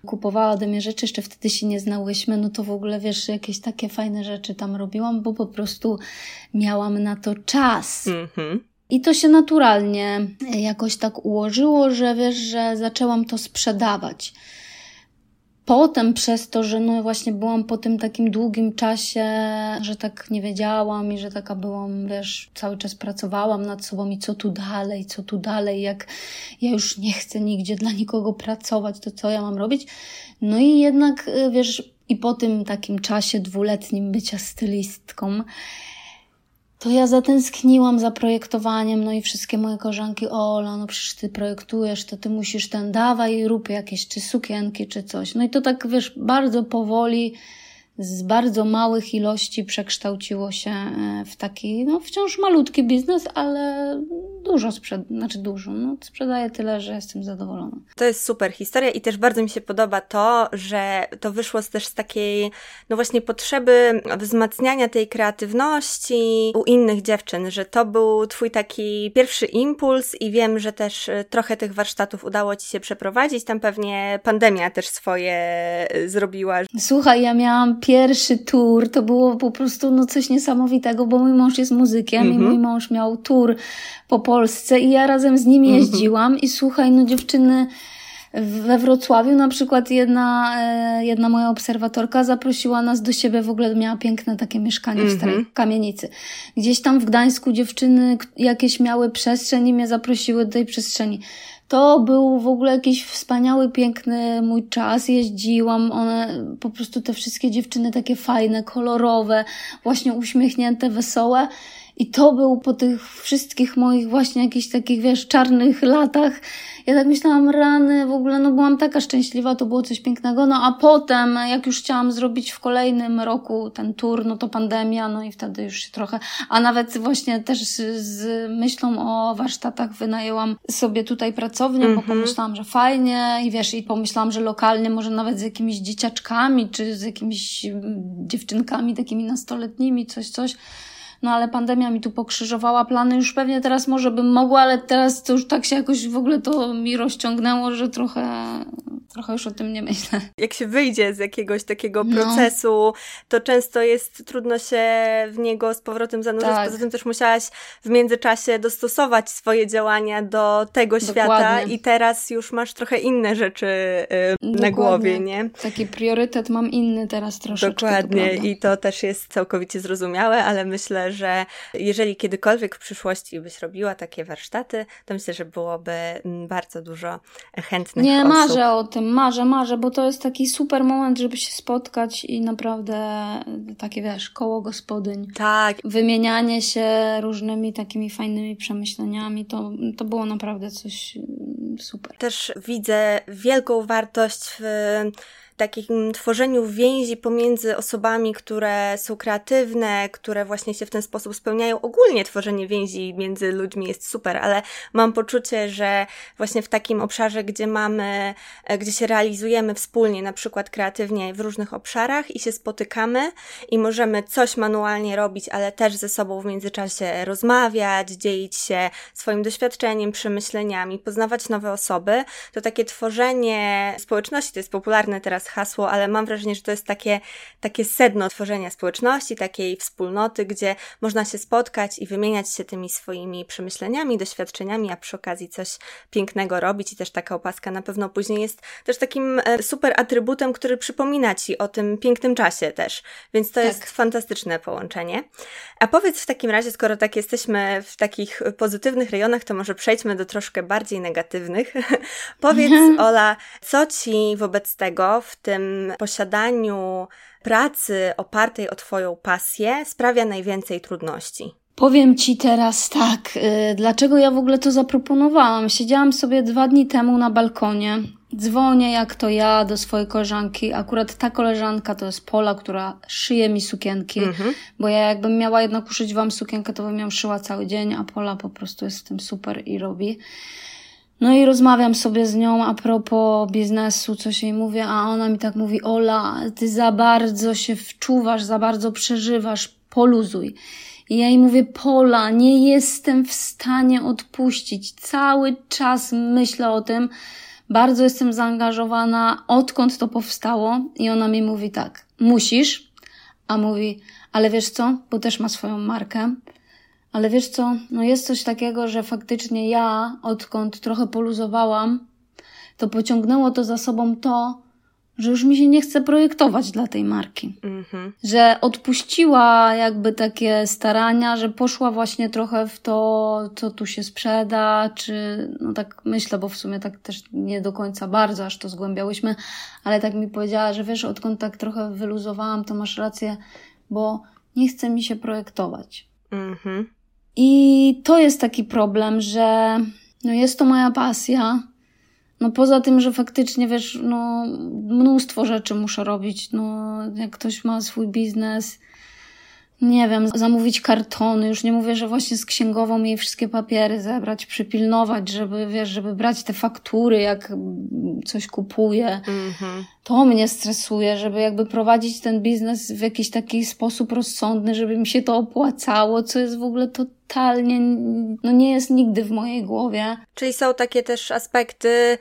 kupowała ode mnie rzeczy, jeszcze wtedy się nie znałyśmy, no to w ogóle wiesz, jakieś takie fajne rzeczy tam robiłam, bo po prostu miałam na to czas. Mm-hmm. I to się naturalnie jakoś tak ułożyło, że wiesz, że zaczęłam to sprzedawać potem przez to, że no właśnie byłam po tym takim długim czasie, że tak nie wiedziałam i że taka byłam, wiesz, cały czas pracowałam nad sobą i co tu dalej, co tu dalej, jak ja już nie chcę nigdzie dla nikogo pracować, to co ja mam robić? No i jednak, y, wiesz, i po tym takim czasie dwuletnim bycia stylistką, to ja zatęskniłam za projektowaniem, no i wszystkie moje koleżanki, Ola, no przecież ty projektujesz, to ty musisz ten, dawaj, rób jakieś, czy sukienki, czy coś. No i to tak, wiesz, bardzo powoli z bardzo małych ilości przekształciło się e, w taki, no wciąż malutki biznes, ale dużo sprzed, znaczy dużo, no sprzedaję tyle, że jestem zadowolona. To jest super historia i też bardzo mi się podoba to, że to wyszło też z takiej, no właśnie potrzeby wzmacniania tej kreatywności u innych dziewczyn, że to był twój taki pierwszy impuls i wiem, że też e, trochę tych warsztatów udało ci się przeprowadzić, tam pewnie pandemia też swoje e, zrobiła. Słuchaj, ja miałam pierwszy tour to było po prostu no coś niesamowitego, bo mój mąż jest muzykiem mm -hmm. i mhm. mój mąż miał tour po Polsce i ja razem z nim mhm. jeździłam mm -hmm. i słuchaj, no dziewczyny we Wrocławiu na przykład jedna, e, jedna moja obserwatorka zaprosiła nas do siebie, w ogóle miała piękne takie mieszkanie mm -hmm. w starej mhm. kamienicy. Gdzieś tam w Gdańsku dziewczyny jakieś miały przestrzeń i mnie zaprosiły do tej przestrzeni. To był w ogóle jakiś wspaniały, piękny mój czas. Jeździłam, one, po prostu te wszystkie dziewczyny takie fajne, kolorowe, właśnie uśmiechnięte, wesołe. I to był po tych wszystkich moich właśnie jakichś takich, wiesz, czarnych latach. Ja tak myślałam, rany, w ogóle, no byłam taka szczęśliwa, to było coś pięknego. No a potem, jak już chciałam zrobić w kolejnym roku ten tour, no to pandemia, no i wtedy już się trochę, a nawet właśnie też z, z myślą o warsztatach wynajęłam sobie tutaj pracownię, mm -hmm. bo mhm. pomyślałam, że fajnie i wiesz, i pomyślałam, że lokalnie, może nawet z jakimiś dzieciaczkami, czy z jakimiś dziewczynkami takimi nastoletnimi, coś, coś no ale pandemia mi tu pokrzyżowała plany, już pewnie teraz może bym mogła, ale teraz to już tak się jakoś w ogóle to mi rozciągnęło, że trochę, trochę już o tym nie myślę. Jak się wyjdzie z jakiegoś takiego no. procesu, to często jest trudno się w niego z powrotem zanurzyć. Tak. Poza tym też musiałaś w międzyczasie dostosować swoje działania do tego Dokładnie. świata i teraz już masz trochę inne rzeczy yy, na głowie, nie? Taki priorytet mam inny teraz troszeczkę. Dokładnie to i to też jest całkowicie zrozumiałe, ale myślę, że jeżeli kiedykolwiek w przyszłości byś robiła takie warsztaty, to myślę, że byłoby mm, bardzo dużo chętnych Nie osób. marzę o tym, tym marzę, marzę, bo to jest taki super moment, żeby się spotkać i naprawdę takie, wiesz, koło gospodyń. Tak. Wymienianie się różnymi takimi fajnymi przemyśleniami, to, to było naprawdę coś mm, super. Też widzę wielką wartość w takim tworzeniu więzi pomiędzy osobami, które są kreatywne, które właśnie się w ten sposób spełniają. Ogólnie tworzenie więzi między ludźmi jest super, ale mam poczucie, że właśnie w takim obszarze, gdzie mamy, e, gdzie się realizujemy wspólnie, na przykład kreatywnie w różnych obszarach i się spotykamy i możemy coś manualnie robić, ale też ze sobą w międzyczasie rozmawiać, dzielić się swoim doświadczeniem, przemyśleniami, poznawać nowe osoby, to takie tworzenie społeczności, to jest popularne teraz hasło, ale mam wrażenie, że to jest takie, takie sedno tworzenia społeczności, takiej wspólnoty, gdzie można się spotkać i wymieniać się tymi swoimi przemyśleniami, doświadczeniami, a przy okazji coś pięknego robić i też taka opaska na pewno później jest też takim e, super atrybutem, który przypomina Ci o tym pięknym czasie też, więc to tak. jest fantastyczne połączenie. A powiedz w takim razie, skoro tak jesteśmy w takich pozytywnych rejonach, to może przejdźmy do troszkę bardziej negatywnych. powiedz, Ola, co Ci wobec tego w tym posiadaniu pracy opartej o Twoją pasję sprawia najwięcej trudności? Powiem Ci teraz tak, yy, dlaczego ja w ogóle to zaproponowałam. Siedziałam sobie dwa dni temu na balkonie, dzwonię jak to ja do swojej koleżanki. Akurat ta koleżanka to jest Pola, która szyje mi sukienki, mhm. bo ja jakbym miała jednak uszyć Wam sukienkę, to bym ją szyła cały dzień, a Pola po prostu jest w tym super i robi. No i rozmawiam sobie z nią a propos biznesu, coś jej mówię, a ona mi tak mówi, Ola, ty za bardzo się wczuwasz, za bardzo przeżywasz, poluzuj. I ja jej mówię, Pola, nie jestem w stanie odpuścić. Cały czas myślę o tym, bardzo jestem zaangażowana, odkąd to powstało. I ona mi mówi tak, musisz, a mówi, ale wiesz co, bo też ma swoją markę. Ale wiesz co, no jest coś takiego, że faktycznie ja, odkąd trochę poluzowałam, to pociągnęło to za sobą to, że już mi się nie chce projektować dla tej marki. Mm-hmm. Że odpuściła jakby takie starania, że poszła właśnie trochę w to, co tu się sprzeda, czy no tak myślę, bo w sumie tak też nie do końca bardzo aż to zgłębiałyśmy, ale tak mi powiedziała, że wiesz, odkąd tak trochę wyluzowałam, to masz rację, bo nie chce mi się projektować. Mm-hmm. I to jest taki problem, że no jest to moja pasja. No poza tym, że faktycznie, wiesz, no mnóstwo rzeczy muszę robić. No jak ktoś ma swój biznes, nie wiem, zamówić kartony, już nie mówię, że właśnie z księgową jej wszystkie papiery zebrać, przypilnować, żeby, wiesz, żeby brać te faktury, jak coś kupuję. Mm-hmm. To mnie stresuje, żeby jakby prowadzić ten biznes w jakiś taki sposób rozsądny, żeby mi się to opłacało, co jest w ogóle totalnie, no nie jest nigdy w mojej głowie. Czyli są takie też aspekty,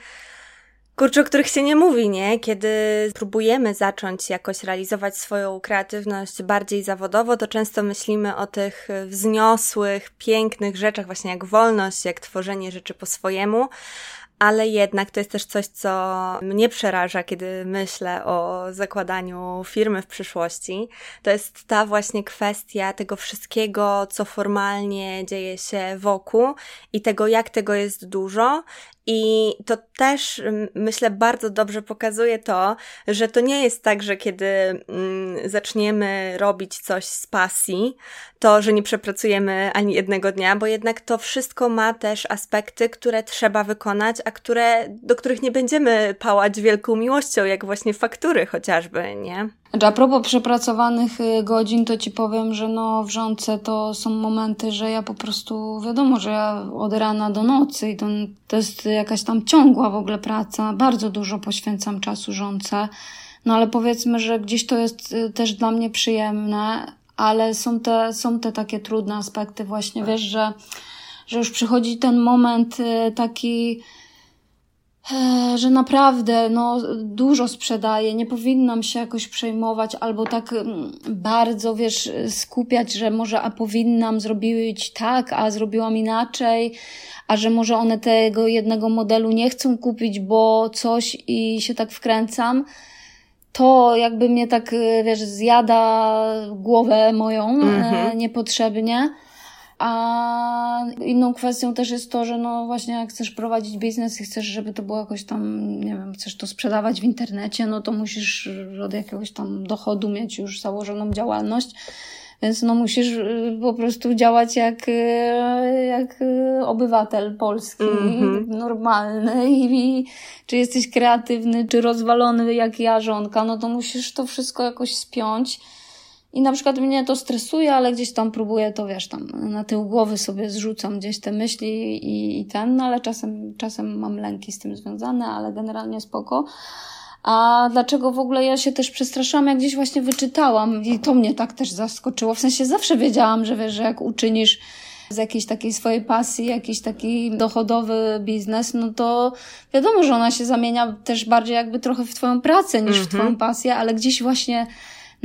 kurczę, o których się nie mówi, nie? Kiedy próbujemy zacząć jakoś realizować swoją kreatywność bardziej zawodowo, to często myślimy o tych wzniosłych, pięknych rzeczach, właśnie jak wolność, jak tworzenie rzeczy po swojemu, ale jednak to jest też coś, co mnie przeraża, kiedy myślę o zakładaniu firmy w przyszłości. To jest ta właśnie kwestia tego wszystkiego, co formalnie dzieje się wokół i tego, jak tego jest dużo i to też myślę bardzo dobrze pokazuje to, że to nie jest tak, że kiedy mm, zaczniemy robić coś z pasji, to że nie przepracujemy ani jednego dnia, bo jednak to wszystko ma też aspekty, które trzeba wykonać, a które, do których nie będziemy pałać wielką miłością, jak właśnie faktury chociażby, nie? Znaczy, a propos przepracowanych y, godzin, to ci powiem, że no w rządce to są momenty, że ja po prostu, wiadomo, że ja od rana do nocy i to, to jest jakaś tam ciągła w ogóle praca. Bardzo dużo poświęcam czasu rządce. No ale powiedzmy, że gdzieś to jest y, też dla mnie przyjemne, ale są te, są te takie trudne aspekty właśnie, wiesz, że, że już przychodzi ten moment y, taki, że naprawdę no, dużo sprzedaję, nie powinnam się jakoś przejmować albo tak mm, bardzo, wiesz, skupiać, że może a powinnam zrobić tak, a zrobiłam inaczej, a że może one tego jednego modelu nie chcą kupić, bo coś i się tak wkręcam. To jakby mnie tak, wiesz, zjada głowę moją mm -hmm. niepotrzebnie. A inną kwestią też jest to, że no właśnie jak chcesz prowadzić biznes i chcesz, żeby to było jakoś tam, nie wiem, chcesz to sprzedawać w internecie, no to musisz od jakiegoś tam dochodu mieć już założoną działalność. Więc no musisz y, po prostu działać jak, y, jak y, obywatel polski, mm-hmm. normalny i, i czy jesteś kreatywny, czy rozwalony jak ja, żonka, no to musisz to wszystko jakoś spiąć. I na przykład mnie to stresuje, ale gdzieś tam próbuję to, wiesz, tam na tył głowy sobie zrzucam gdzieś te myśli i, i ten, no ale czasem, czasem mam lęki z tym związane, ale generalnie spoko. A dlaczego w ogóle ja się też przestraszyłam, jak gdzieś właśnie wyczytałam i to mnie tak też zaskoczyło. W sensie zawsze wiedziałam, że wiesz, że jak uczynisz z jakiejś takiej swojej pasji, jakiś taki dochodowy biznes, no to wiadomo, że ona się zamienia też bardziej jakby trochę w twoją pracę niż w twoją mhm. pasję, ale gdzieś właśnie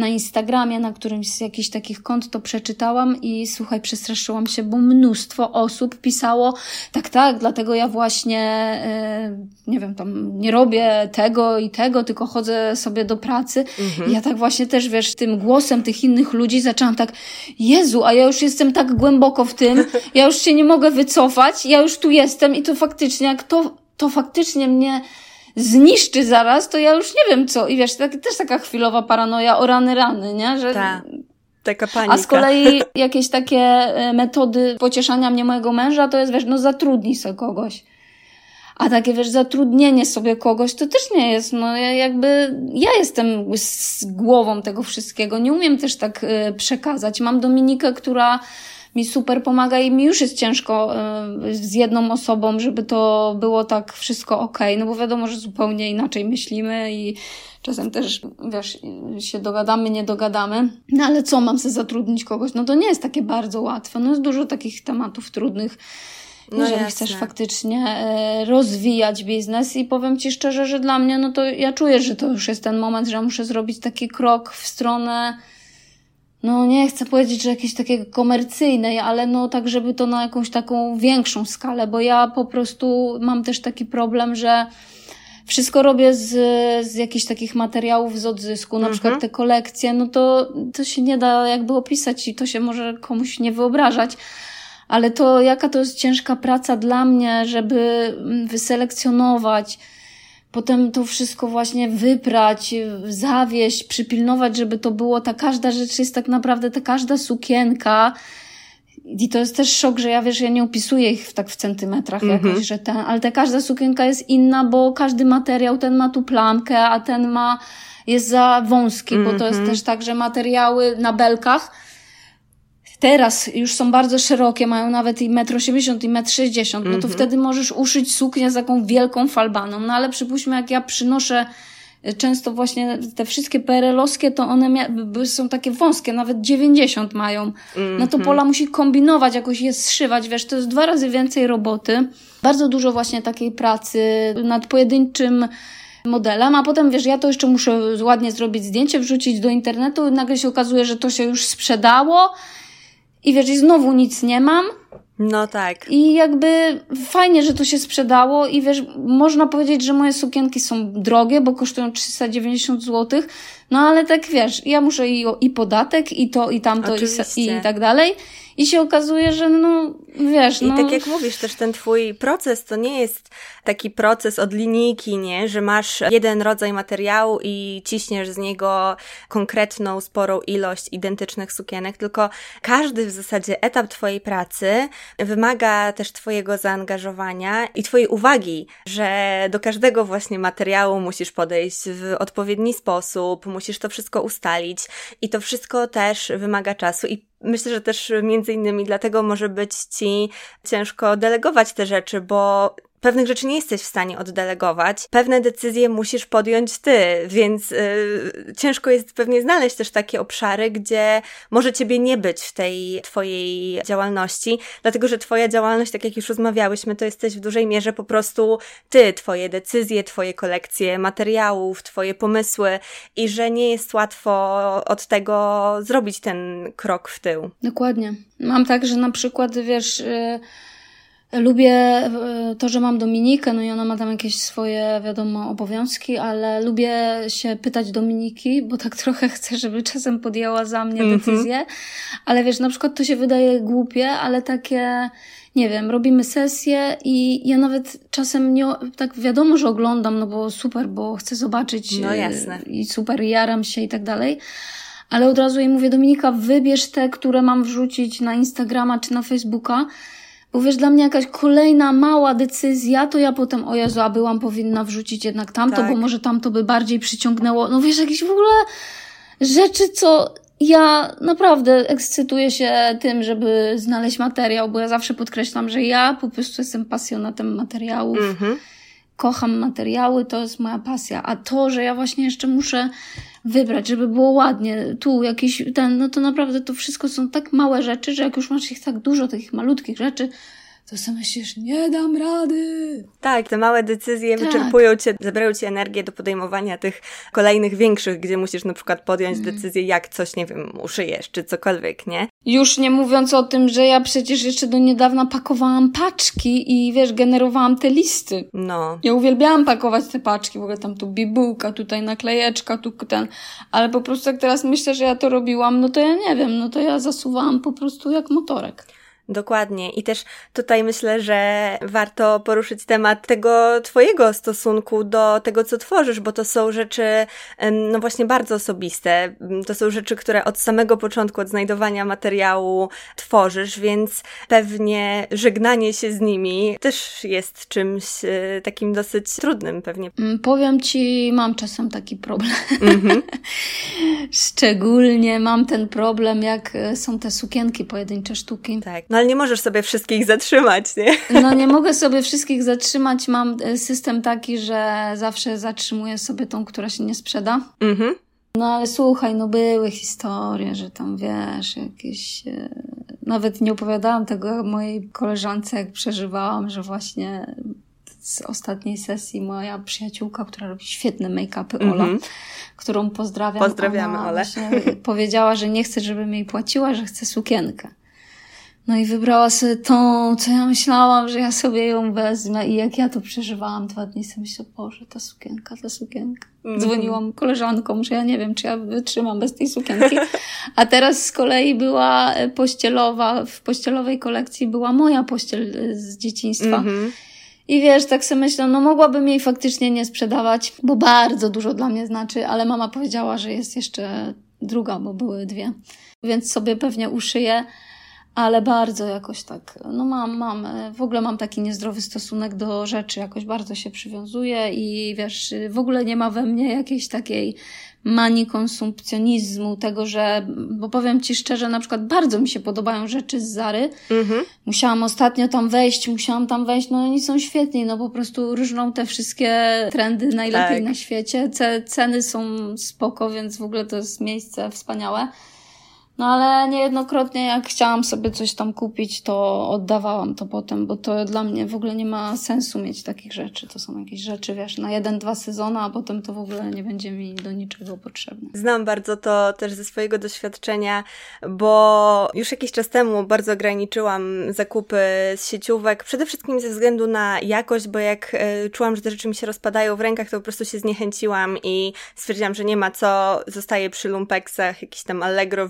na Instagramie, na którymś z jakichś takich kont to przeczytałam i słuchaj, przestraszyłam się, bo mnóstwo osób pisało, tak, tak, dlatego ja właśnie, yy, nie wiem, tam nie robię tego i tego, tylko chodzę sobie do pracy. Mhm. Ja tak właśnie też, wiesz, tym głosem tych innych ludzi zaczęłam tak, Jezu, a ja już jestem tak głęboko w tym, ja już się nie mogę wycofać, ja już tu jestem i to faktycznie, jak to, to faktycznie mnie zniszczy zaraz, to ja już nie wiem co. I wiesz, tak, też taka chwilowa paranoja o rany rany, nie? Że... Ta. Taka panika. A z kolei jakieś takie e, metody pocieszania mnie mojego męża, to jest, wiesz, no zatrudnij sobie kogoś. A takie, wiesz, zatrudnienie sobie kogoś, to też nie jest, no jakby ja jestem z głową tego wszystkiego. Nie umiem też tak y, przekazać. Mam Dominikę, która mi super pomaga i mi już jest ciężko e, z jedną osobą, żeby to było tak wszystko ok, no bo wiadomo, że zupełnie inaczej myślimy i czasem też, wiesz, się dogadamy, nie dogadamy. No ale co, mam sobie zatrudnić kogoś? No to nie jest takie bardzo łatwe. No jest dużo takich tematów trudnych. No jeżeli jasne. chcesz faktycznie e, rozwijać biznes i powiem Ci szczerze, że dla mnie, no to ja czuję, że to już jest ten moment, że muszę zrobić taki krok w stronę no nie chcę powiedzieć, że jakieś takie komercyjnej, ale no tak, żeby to na jakąś taką większą skalę, bo ja po prostu mam też taki problem, że wszystko robię z, z jakichś takich materiałów z odzysku, na mhm. przykład te kolekcje, no to, to się nie da jakby opisać i to się może komuś nie wyobrażać. Ale to jaka to jest ciężka praca dla mnie, żeby wyselekcjonować, potem to wszystko właśnie wyprać, zawieść, przypilnować, żeby to było, ta każda rzecz jest tak naprawdę, ta każda sukienka, i to jest też szok, że ja wiesz, ja nie opisuję ich tak w centymetrach mm -hmm. jakoś, że ten, ale ta każda sukienka jest inna, bo każdy materiał, ten ma tu plamkę, a ten ma, jest za wąski, mm -hmm. bo to jest mhm. też tak, że materiały na belkach, teraz już są bardzo szerokie, mają nawet i 1,80 m i 1,60 m, no to mhm. wtedy możesz uszyć suknię z taką wielką falbaną. No ale przypuśćmy, jak ja przynoszę y, często właśnie te wszystkie PRL-owskie, to one są takie wąskie, nawet 90 mają. No to mhm. Pola musi kombinować, jakoś je zszywać, wiesz, to jest dwa razy więcej roboty. Bardzo dużo właśnie takiej pracy nad pojedynczym modelem, a potem wiesz, ja to jeszcze muszę ładnie zrobić zdjęcie, wrzucić do internetu nagle się okazuje, że to się już sprzedało i wiesz, i znowu nic nie mam. No tak. I jakby fajnie, że to się sprzedało i wiesz, można powiedzieć, że moje sukienki są drogie, bo kosztują 390 zł, no ale tak wiesz, ja muszę i, i podatek, i to, i tamto, i, i tak dalej. I się okazuje, że no, wiesz, I no... tak jak mówisz, też ten twój proces to nie jest taki proces od linijki, nie? Że masz jeden rodzaj materiału i ciśniesz z niego konkretną, sporą ilość identycznych sukienek, tylko każdy w zasadzie etap twojej pracy wymaga też twojego zaangażowania i twojej uwagi, że do każdego właśnie materiału musisz podejść w odpowiedni sposób, musisz to wszystko ustalić i to wszystko też wymaga czasu i Myślę, że też między innymi dlatego może być ci ciężko delegować te rzeczy, bo pewnych rzeczy nie jesteś w stanie oddelegować, pewne decyzje musisz podjąć ty, więc yy, ciężko jest pewnie znaleźć też takie obszary, gdzie może ciebie nie być w tej twojej działalności, dlatego że twoja działalność, tak jak już rozmawiałyśmy, to jesteś w dużej mierze po prostu ty, twoje decyzje, twoje kolekcje materiałów, twoje pomysły i że nie jest łatwo od tego zrobić ten krok w tył. Dokładnie. Mam tak, że na przykład, wiesz, yy Lubię e, to, że mam Dominikę, no i ona ma tam jakieś swoje, wiadomo, obowiązki, ale lubię się pytać Dominiki, bo tak trochę chcę, żeby czasem podjęła za mnie mm -hmm. decyzję. Ale wiesz, na przykład to się wydaje głupie, ale takie, nie wiem, robimy sesję i ja nawet czasem nie, tak wiadomo, że oglądam, no bo super, bo chcę zobaczyć. No jasne. I super, jaram się i tak dalej ale od razu jej mówię, Dominika, wybierz te, które mam wrzucić na Instagrama czy na Facebooka, bo wiesz, dla mnie jakaś kolejna mała decyzja, to ja potem, o Jezu, a byłam powinna wrzucić jednak tamto, tak. bo może tamto by bardziej przyciągnęło. No wiesz, jakieś w ogóle rzeczy, co ja naprawdę ekscytuję się tym, żeby znaleźć materiał, bo ja zawsze podkreślam, że ja po prostu jestem pasjonatem materiałów. Mm-hmm. Kocham materiały, to jest moja pasja. A to, że ja właśnie jeszcze muszę wybrać, żeby było ładnie, tu jakiś ten, no to naprawdę to wszystko są tak małe rzeczy, że jak już masz ich tak dużo, takich malutkich rzeczy, to sobie myślisz, nie dam rady. Tak, te małe decyzje tak. wyczerpują cię, zabierają ci energię do podejmowania tych kolejnych większych, gdzie musisz na przykład podjąć mm. decyzję, jak coś, nie wiem, uszyjesz, czy cokolwiek, nie? Już nie mówiąc o tym, że ja przecież jeszcze do niedawna pakowałam paczki i wiesz, generowałam te listy. No. Ja uwielbiałam pakować te paczki, w ogóle tam tu bibułka, tutaj naklejeczka, tu ten, ale po prostu jak teraz myślę, że ja to robiłam, no to ja nie wiem, no to ja zasuwałam po prostu jak motorek. Dokładnie. I też tutaj myślę, że warto poruszyć temat tego Twojego stosunku do tego, co tworzysz, bo to są rzeczy, no właśnie, bardzo osobiste. To są rzeczy, które od samego początku, od znajdowania materiału tworzysz, więc pewnie żegnanie się z nimi też jest czymś e, takim dosyć trudnym, pewnie. Mm, powiem Ci, mam czasem taki problem. Mm-hmm. Szczególnie mam ten problem, jak e, są te sukienki, pojedyncze sztuki. Tak. No ale nie możesz sobie wszystkich zatrzymać, nie? No nie mogę sobie wszystkich zatrzymać. Mam e, system taki, że zawsze zatrzymuję sobie tą, która się nie sprzeda. Mhm. No ale słuchaj, no były historie, że tam wiesz, jakieś. E, nawet nie opowiadałam tego mojej koleżance, jak przeżywałam, że właśnie z ostatniej sesji moja przyjaciółka, która robi świetne make-upy, Ola, mm -hmm. którą pozdrawiam. Pozdrawiamy, Ole. Powiedziała, że nie chce, żebym jej płaciła, że chce sukienkę. No i wybrała sobie tą, co ja myślałam, że ja sobie ją wezmę. I jak ja to przeżywałam dwa dni, sobie myślę, Boże, ta sukienka, ta sukienka. Mm. Dzwoniłam koleżankom, że ja nie wiem, czy ja wytrzymam bez tej sukienki. A teraz z kolei była pościelowa, w pościelowej kolekcji była moja pościel z dzieciństwa. Mm -hmm. I wiesz, tak sobie myślę, no mogłabym jej faktycznie nie sprzedawać, bo bardzo dużo dla mnie znaczy, ale mama powiedziała, że jest jeszcze druga, bo były dwie. Więc sobie pewnie uszyję ale bardzo jakoś tak, no mam, mam, w ogóle mam taki niezdrowy stosunek do rzeczy, jakoś bardzo się przywiązuję i wiesz, w ogóle nie ma we mnie jakiejś takiej manii konsumpcjonizmu, tego, że, bo powiem Ci szczerze, na przykład bardzo mi się podobają rzeczy z Zary. Mhm. Musiałam ostatnio tam wejść, musiałam tam wejść, no oni są świetni, no po prostu różną te wszystkie trendy najlepiej tak. na świecie. Ce, ceny są spoko, więc w ogóle to jest miejsce wspaniałe. No ale niejednokrotnie jak chciałam sobie coś tam kupić, to oddawałam to potem, bo to dla mnie w ogóle nie ma sensu mieć takich rzeczy. To są jakieś rzeczy, wiesz, na jeden, dwa sezony, a potem to w ogóle nie będzie mi do niczego potrzebne. Znam bardzo to też ze swojego doświadczenia, bo już jakiś czas temu bardzo ograniczyłam zakupy z sieciówek, przede wszystkim ze względu na jakość, bo jak e, czułam, że te rzeczy mi się rozpadają w rękach, to po prostu się zniechęciłam i stwierdziłam, że nie ma co, zostaje przy lumpeksach, jakiś tam Allegro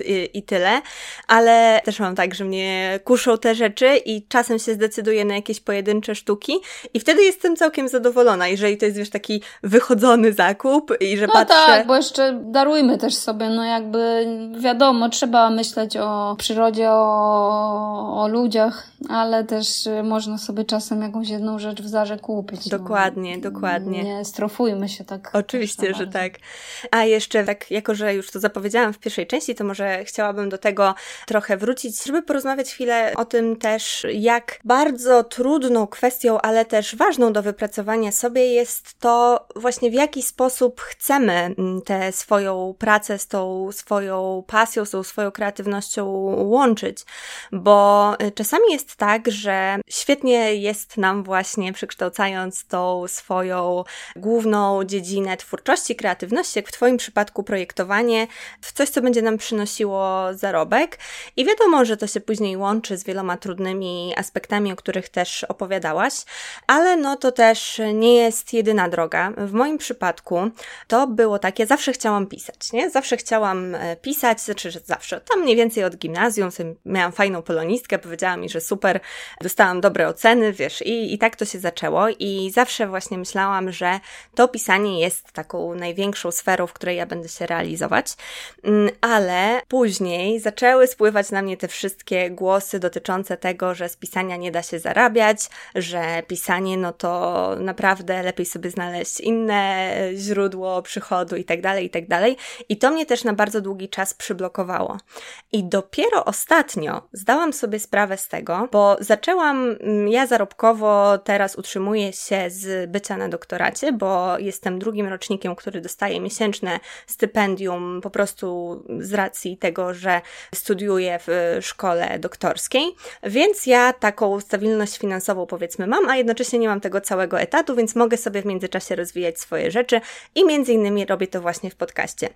I, i tyle, ale też mam tak, że mnie kuszą te rzeczy i czasem się zdecyduję na jakieś pojedyncze sztuki i wtedy jestem całkiem zadowolona, jeżeli to jest, wiesz, taki wychodzony zakup i że no patrzę... tak, bo jeszcze darujmy też sobie, no jakby wiadomo, trzeba myśleć o przyrodzie, o, o ludziach, ale też można sobie czasem jakąś jedną rzecz w zarze kupić. No. Dokładnie, no. dokładnie. Nie strofujmy się tak. Oczywiście, że tak. A jeszcze tak, jako że już to zapowiedziałam w pierwszej części, to może chciałabym do tego trochę wrócić, żeby porozmawiać chwilę o tym też, jak bardzo trudną kwestią, ale też ważną do wypracowania sobie jest to właśnie w jaki sposób chcemy mm, tę swoją pracę z tą swoją pasją, z tą swoją kreatywnością łączyć, bo y, czasami jest tak, że świetnie jest nam właśnie przekształcając tą swoją główną dziedzinę twórczości, kreatywności, jak w Twoim przypadku projektowanie, w coś, co będzie nam przynosić przynosiło zarobek. I wiadomo, że to się później łączy z wieloma trudnymi aspektami, o których też opowiadałaś, ale no to też nie jest jedyna droga. W moim przypadku to było takie, zawsze chciałam pisać, nie? Zawsze chciałam e, pisać, znaczy, zawsze, tam mniej więcej od gimnazjum, miałam fajną polonistkę, powiedziała mi, że super, dostałam dobre oceny, wiesz, i, i tak to się zaczęło i zawsze właśnie myślałam, że to pisanie jest taką największą sferą, w której ja będę się realizować, mm, później zaczęły spływać na mnie te wszystkie głosy dotyczące tego, że z pisania nie da się zarabiać, że pisanie no to naprawdę lepiej sobie znaleźć inne źródło przychodu i tak dalej, i tak. I to mnie też na bardzo długi czas przyblokowało. I dopiero ostatnio zdałam sobie sprawę z tego, bo zaczęłam, mm, ja zarobkowo teraz utrzymuję się z bycia na doktoracie, bo jestem drugim rocznikiem, który dostaje miesięczne stypendium po prostu z racji tego, że studiuję w szkole doktorskiej, więc ja taką stabilność finansową powiedzmy mam, a jednocześnie nie mam tego całego etatu, więc mogę sobie w międzyczasie rozwijać swoje rzeczy i między innymi robię to właśnie w podcaście.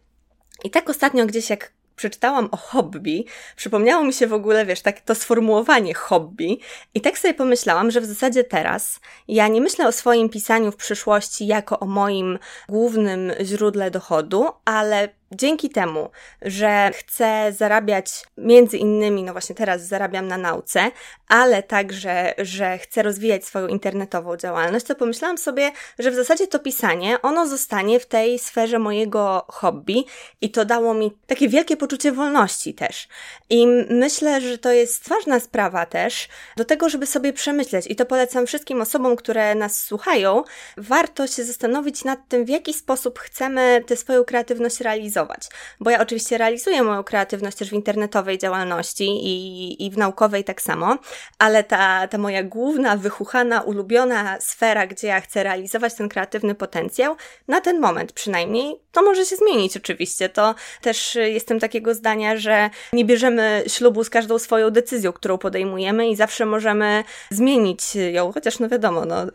I tak ostatnio gdzieś jak przeczytałam o hobby, przypomniało mi się w ogóle, wiesz, tak to sformułowanie hobby i tak sobie pomyślałam, że w zasadzie teraz ja nie myślę o swoim pisaniu w przyszłości jako o moim głównym źródle dochodu, ale dzięki temu, że chcę zarabiać między innymi, no właśnie teraz zarabiam na nauce, ale także, że chcę rozwijać swoją internetową działalność, to pomyślałam sobie, że w zasadzie to pisanie, ono zostanie w tej sferze mojego hobby i to dało mi takie wielkie poczucie wolności też. I myślę, że to jest ważna sprawa też do tego, żeby sobie przemyśleć. I to polecam wszystkim osobom, które nas słuchają, warto się zastanowić nad tym, w jaki sposób chcemy tę swoją kreatywność realizować realizować. Bo ja oczywiście realizuję moją kreatywność też w internetowej działalności i, i w naukowej tak samo, ale ta, ta moja główna, wychuchana, ulubiona sfera, gdzie ja chcę realizować ten kreatywny potencjał, na ten moment przynajmniej, to może się zmienić oczywiście. To też jestem takiego zdania, że nie bierzemy ślubu z każdą swoją decyzją, którą podejmujemy i zawsze możemy zmienić ją, chociaż no wiadomo, no, y,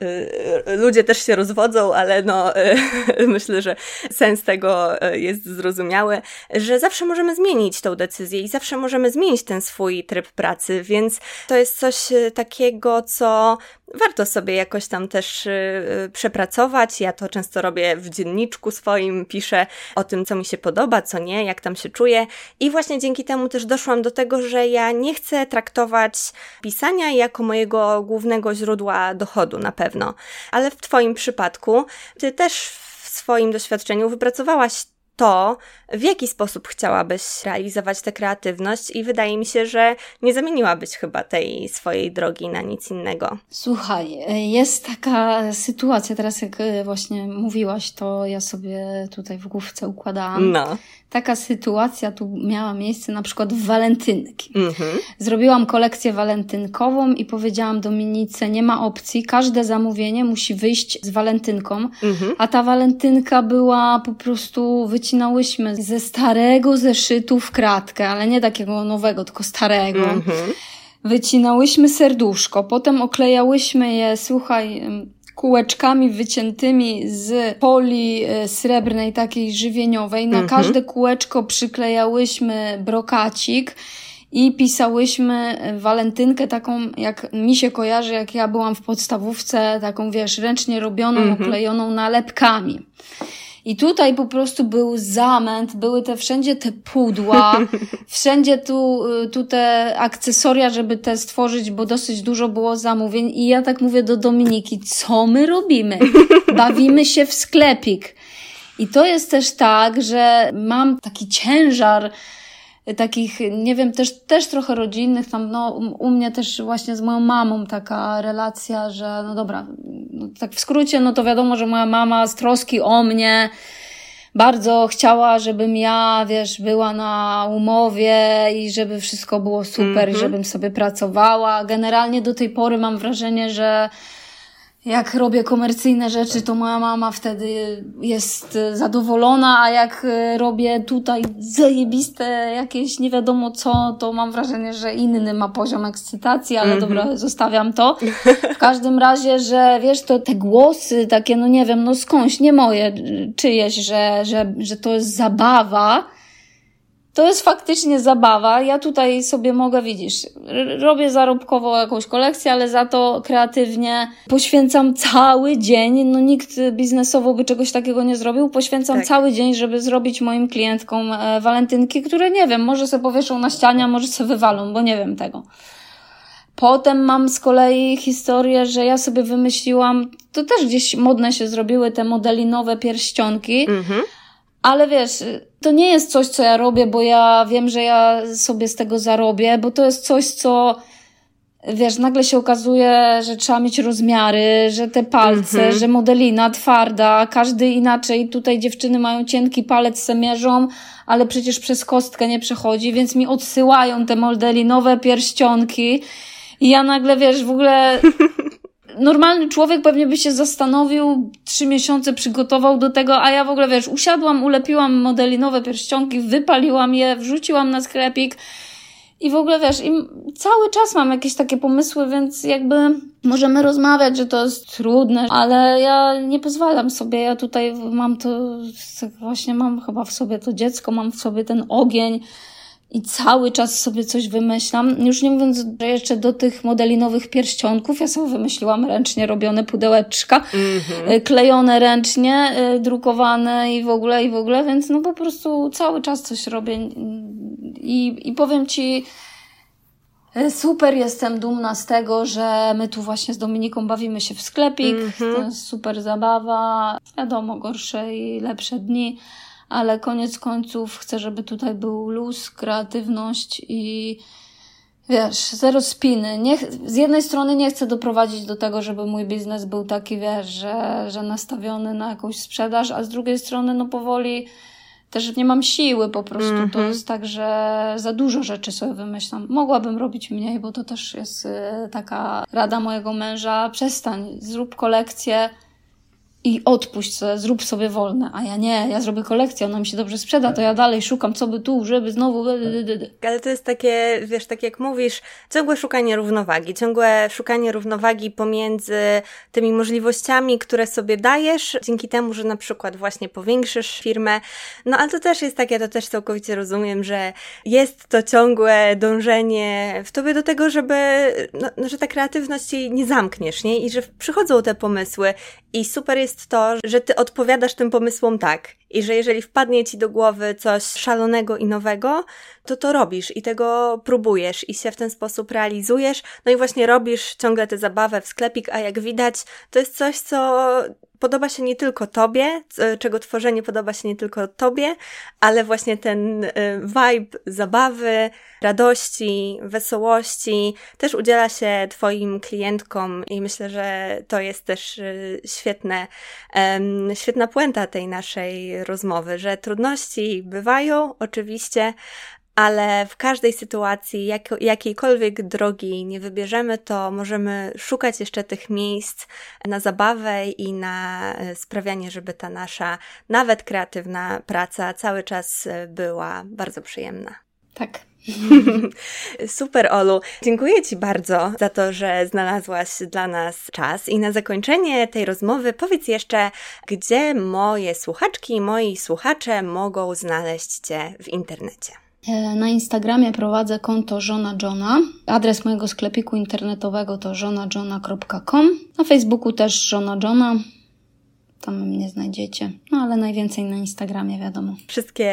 y, ludzie też się rozwodzą, ale no, y, myślę, że sens tego jest zrozumiały zrozumiałe, że zawsze możemy zmienić tą decyzję i zawsze możemy zmienić ten swój tryb pracy, więc to jest coś e, takiego, co warto sobie jakoś tam też yy, przepracować. Ja to często robię w dzienniczku swoim, piszę o tym, co mi się podoba, co nie, jak tam się czuję. I właśnie dzięki temu też doszłam do tego, że ja nie chcę traktować pisania jako mojego głównego źródła dochodu na pewno. Ale w Twoim przypadku, Ty też w swoim doświadczeniu wypracowałaś to, w jaki sposób chciałabyś realizować tę kreatywność, i wydaje mi się, że nie zamieniłabyś chyba tej swojej drogi na nic innego. Słuchaj, jest taka sytuacja, teraz jak właśnie mówiłaś, to ja sobie tutaj w główce układałam. No taka sytuacja tu miała miejsce na przykład w walentynki. Mhm. Zrobiłam kolekcję walentynkową i powiedziałam Dominice, nie ma opcji, każde zamówienie musi wyjść z walentynką, mhm. a ta walentynka była po prostu, wycinałyśmy ze starego zeszytu w kratkę, ale nie takiego nowego, tylko starego. Mhm. Wycinałyśmy serduszko, potem oklejałyśmy je, słuchaj, kółeczkami wyciętymi z poli e, srebrnej, takiej żywieniowej. Na mhm. każde kółeczko przyklejałyśmy brokacik i pisałyśmy walentynkę taką, jak mi się kojarzy, jak ja byłam w podstawówce, taką wiesz, ręcznie robioną, mhm. oklejoną nalepkami. I tutaj po prostu był zamęt, były te wszędzie te pudła, wszędzie tu, y, tu te akcesoria, żeby te stworzyć, bo dosyć dużo było zamówień. I ja tak mówię do Dominiki, co my robimy? Bawimy się w sklepik. I to jest też tak, że mam taki ciężar, takich, nie wiem, też, też trochę rodzinnych, tam no, u mnie też właśnie z moją mamą taka relacja, że no dobra, no, tak w skrócie, no to wiadomo, że moja mama z troski o mnie bardzo chciała, żebym ja, wiesz, była na umowie i żeby wszystko było super mm -hmm. i żebym sobie pracowała. Generalnie do tej pory mam wrażenie, że jak robię komercyjne rzeczy, to moja mama wtedy jest zadowolona, a jak e, robię tutaj zajebiste jakieś nie wiadomo co, to mam wrażenie, że inny ma poziom ekscytacji, ale mm -hmm. dobra, zostawiam to. W każdym razie, że wiesz, to te głosy takie, no nie wiem, no skądś, nie moje, czyjeś, że, że, że to jest zabawa, to jest faktycznie zabawa. Ja tutaj sobie mogę, widzisz, robię zarobkowo jakąś kolekcję, ale za to kreatywnie poświęcam cały dzień. No nikt biznesowo by czegoś takiego nie zrobił. Poświęcam tak. cały dzień, żeby zrobić moim klientkom e, walentynki, które nie wiem, może sobie powieszą na ścianie, a może sobie wywalą, bo nie wiem tego. Potem mam z kolei historię, że ja sobie wymyśliłam, to też gdzieś modne się zrobiły te modelinowe pierścionki, mhm. Ale wiesz, to nie jest coś, co ja robię, bo ja wiem, że ja sobie z tego zarobię, bo to jest coś, co wiesz, nagle się okazuje, że trzeba mieć rozmiary, że te palce, mhm. że modelina twarda, każdy inaczej. Tutaj dziewczyny mają cienki palec, se mierzą, ale przecież przez kostkę nie przechodzi, więc mi odsyłają te modelinowe pierścionki i ja nagle, wiesz, w ogóle normalny człowiek pewnie by się zastanowił, trzy miesiące przygotował do tego, a ja w ogóle, wiesz, usiadłam, ulepiłam modelinowe pierścionki, wypaliłam je, wrzuciłam na sklepik i w ogóle, wiesz, i cały czas mam jakieś takie pomysły, więc jakby możemy rozmawiać, że to jest trudne, ale ja nie pozwalam sobie, ja tutaj mam to, właśnie mam chyba w sobie to dziecko, mam w sobie ten ogień, i cały czas sobie coś wymyślam. Już nie mówiąc że jeszcze do tych modelinowych pierścionków, ja sobie wymyśliłam ręcznie robione pudełeczka, mm-hmm. klejone ręcznie, e, drukowane i w ogóle, i w ogóle, więc no po prostu cały czas coś robię i, i powiem Ci, e, Super jestem dumna z tego, że my tu właśnie z Dominiką bawimy się w sklepik. Mm-hmm. To jest super zabawa. Wiadomo, gorsze i lepsze dni ale koniec końców chcę, żeby tutaj był luz, kreatywność i wiesz, zero spiny. Nie, z jednej strony nie chcę doprowadzić do tego, żeby mój biznes był taki, wiesz, że, że nastawiony na jakąś sprzedaż, a z drugiej strony, no powoli też nie mam siły po prostu. Mm -hmm. To mhm. jest tak, że za dużo rzeczy sobie wymyślam. Mogłabym robić mniej, bo to też jest y, taka rada mojego męża. Przestań, zrób kolekcję i odpuść sobie, zrób sobie wolne, a ja nie, ja zrobię kolekcję, ona mi się dobrze sprzeda, to ja dalej szukam, co by tu, żeby znowu... Ale to jest takie, wiesz, tak jak mówisz, ciągłe szukanie równowagi, ciągłe szukanie równowagi pomiędzy tymi możliwościami, które sobie dajesz, dzięki temu, że na przykład właśnie powiększysz firmę, no ale to też jest takie, to też całkowicie rozumiem, że jest to ciągłe dążenie w tobie do tego, żeby, no, no że ta kreatywność jej nie zamkniesz, nie? I że przychodzą te pomysły i super jest jest to, że ty odpowiadasz tym pomysłom tak. I że jeżeli wpadnie ci do głowy coś szalonego i nowego, to to robisz i tego próbujesz i się w ten sposób realizujesz. No i właśnie robisz ciągle tę zabawę w sklepik, a jak widać, to jest coś, co podoba się nie tylko tobie, czego tworzenie podoba się nie tylko tobie, ale właśnie ten y, vibe zabawy, radości, wesołości też udziela się twoim klientkom i myślę, że to jest też y, świetne, świetna puenta tej naszej rozmowy, że trudności bywają oczywiście, ale w każdej sytuacji, jak, jakiejkolwiek drogi nie wybierzemy, to możemy szukać jeszcze tych miejsc na zabawę i na e, sprawianie, żeby ta nasza nawet kreatywna praca cały czas e, była bardzo przyjemna. Tak. Super, Olu. Dziękuję Ci bardzo za to, że znalazłaś dla nas czas. I na zakończenie tej rozmowy powiedz jeszcze, gdzie moje słuchaczki i moi słuchacze mogą znaleźć Cię w internecie. E, na Instagramie prowadzę konto Żona Johna. Adres mojego sklepiku internetowego to żonajohna.com. Na Facebooku też Żona Johna. Tam mnie znajdziecie. No ale najwięcej na Instagramie, wiadomo. Wszystkie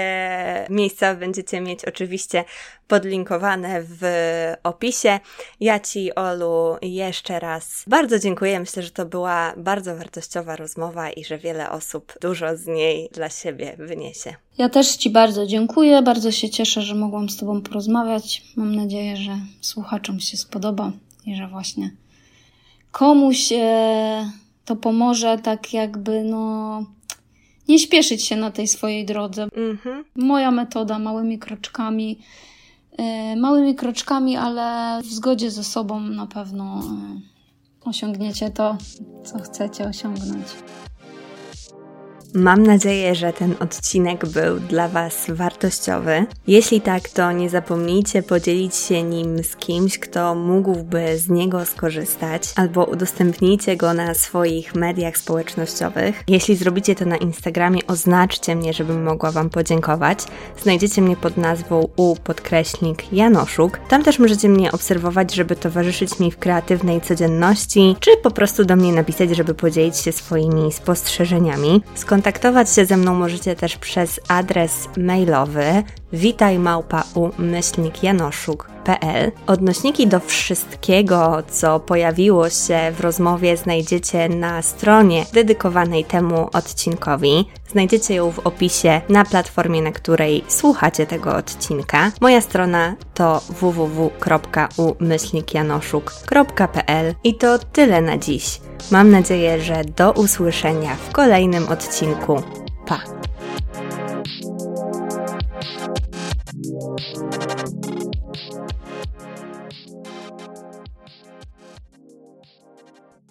miejsca będziecie mieć oczywiście podlinkowane w opisie. Ja Ci, Olu, jeszcze raz bardzo dziękuję. Myślę, że to była bardzo wartościowa rozmowa i że wiele osób dużo z niej dla siebie wyniesie. Ja też Ci bardzo dziękuję. Bardzo się cieszę, że mogłam z Tobą porozmawiać. Mam nadzieję, że słuchaczom się spodoba i że właśnie komuś. E to pomoże tak jakby, no, nie śpieszyć się na tej swojej drodze. Mhm. Moja metoda małymi kroczkami, yy, małymi kroczkami, ale w zgodzie ze sobą na pewno yy, osiągniecie to, co chcecie osiągnąć. Mam nadzieję, że ten odcinek był dla Was wartościowy. Jeśli tak, to nie zapomnijcie podzielić się nim z kimś, kto mógłby z niego skorzystać, albo udostępnijcie go na swoich mediach społecznościowych. Jeśli zrobicie to na Instagramie, oznaczcie mnie, żebym mogła Wam podziękować. Znajdziecie mnie pod nazwą u podkreśnik Janoszuk. Tam też możecie mnie obserwować, żeby towarzyszyć mi w kreatywnej codzienności, czy po prostu do mnie napisać, żeby podzielić się swoimi spostrzeżeniami. Skontaktować się ze mną możecie też przez adres mailowy witaj Odnośniki do wszystkiego, co pojawiło się w rozmowie, znajdziecie na stronie dedykowanej temu odcinkowi. Znajdziecie ją w opisie na platformie, na której słuchacie tego odcinka. Moja strona to www.umyślnikjanoszuk.pl i to tyle na dziś. Mam nadzieję, że do usłyszenia w kolejnym odcinku. Pa!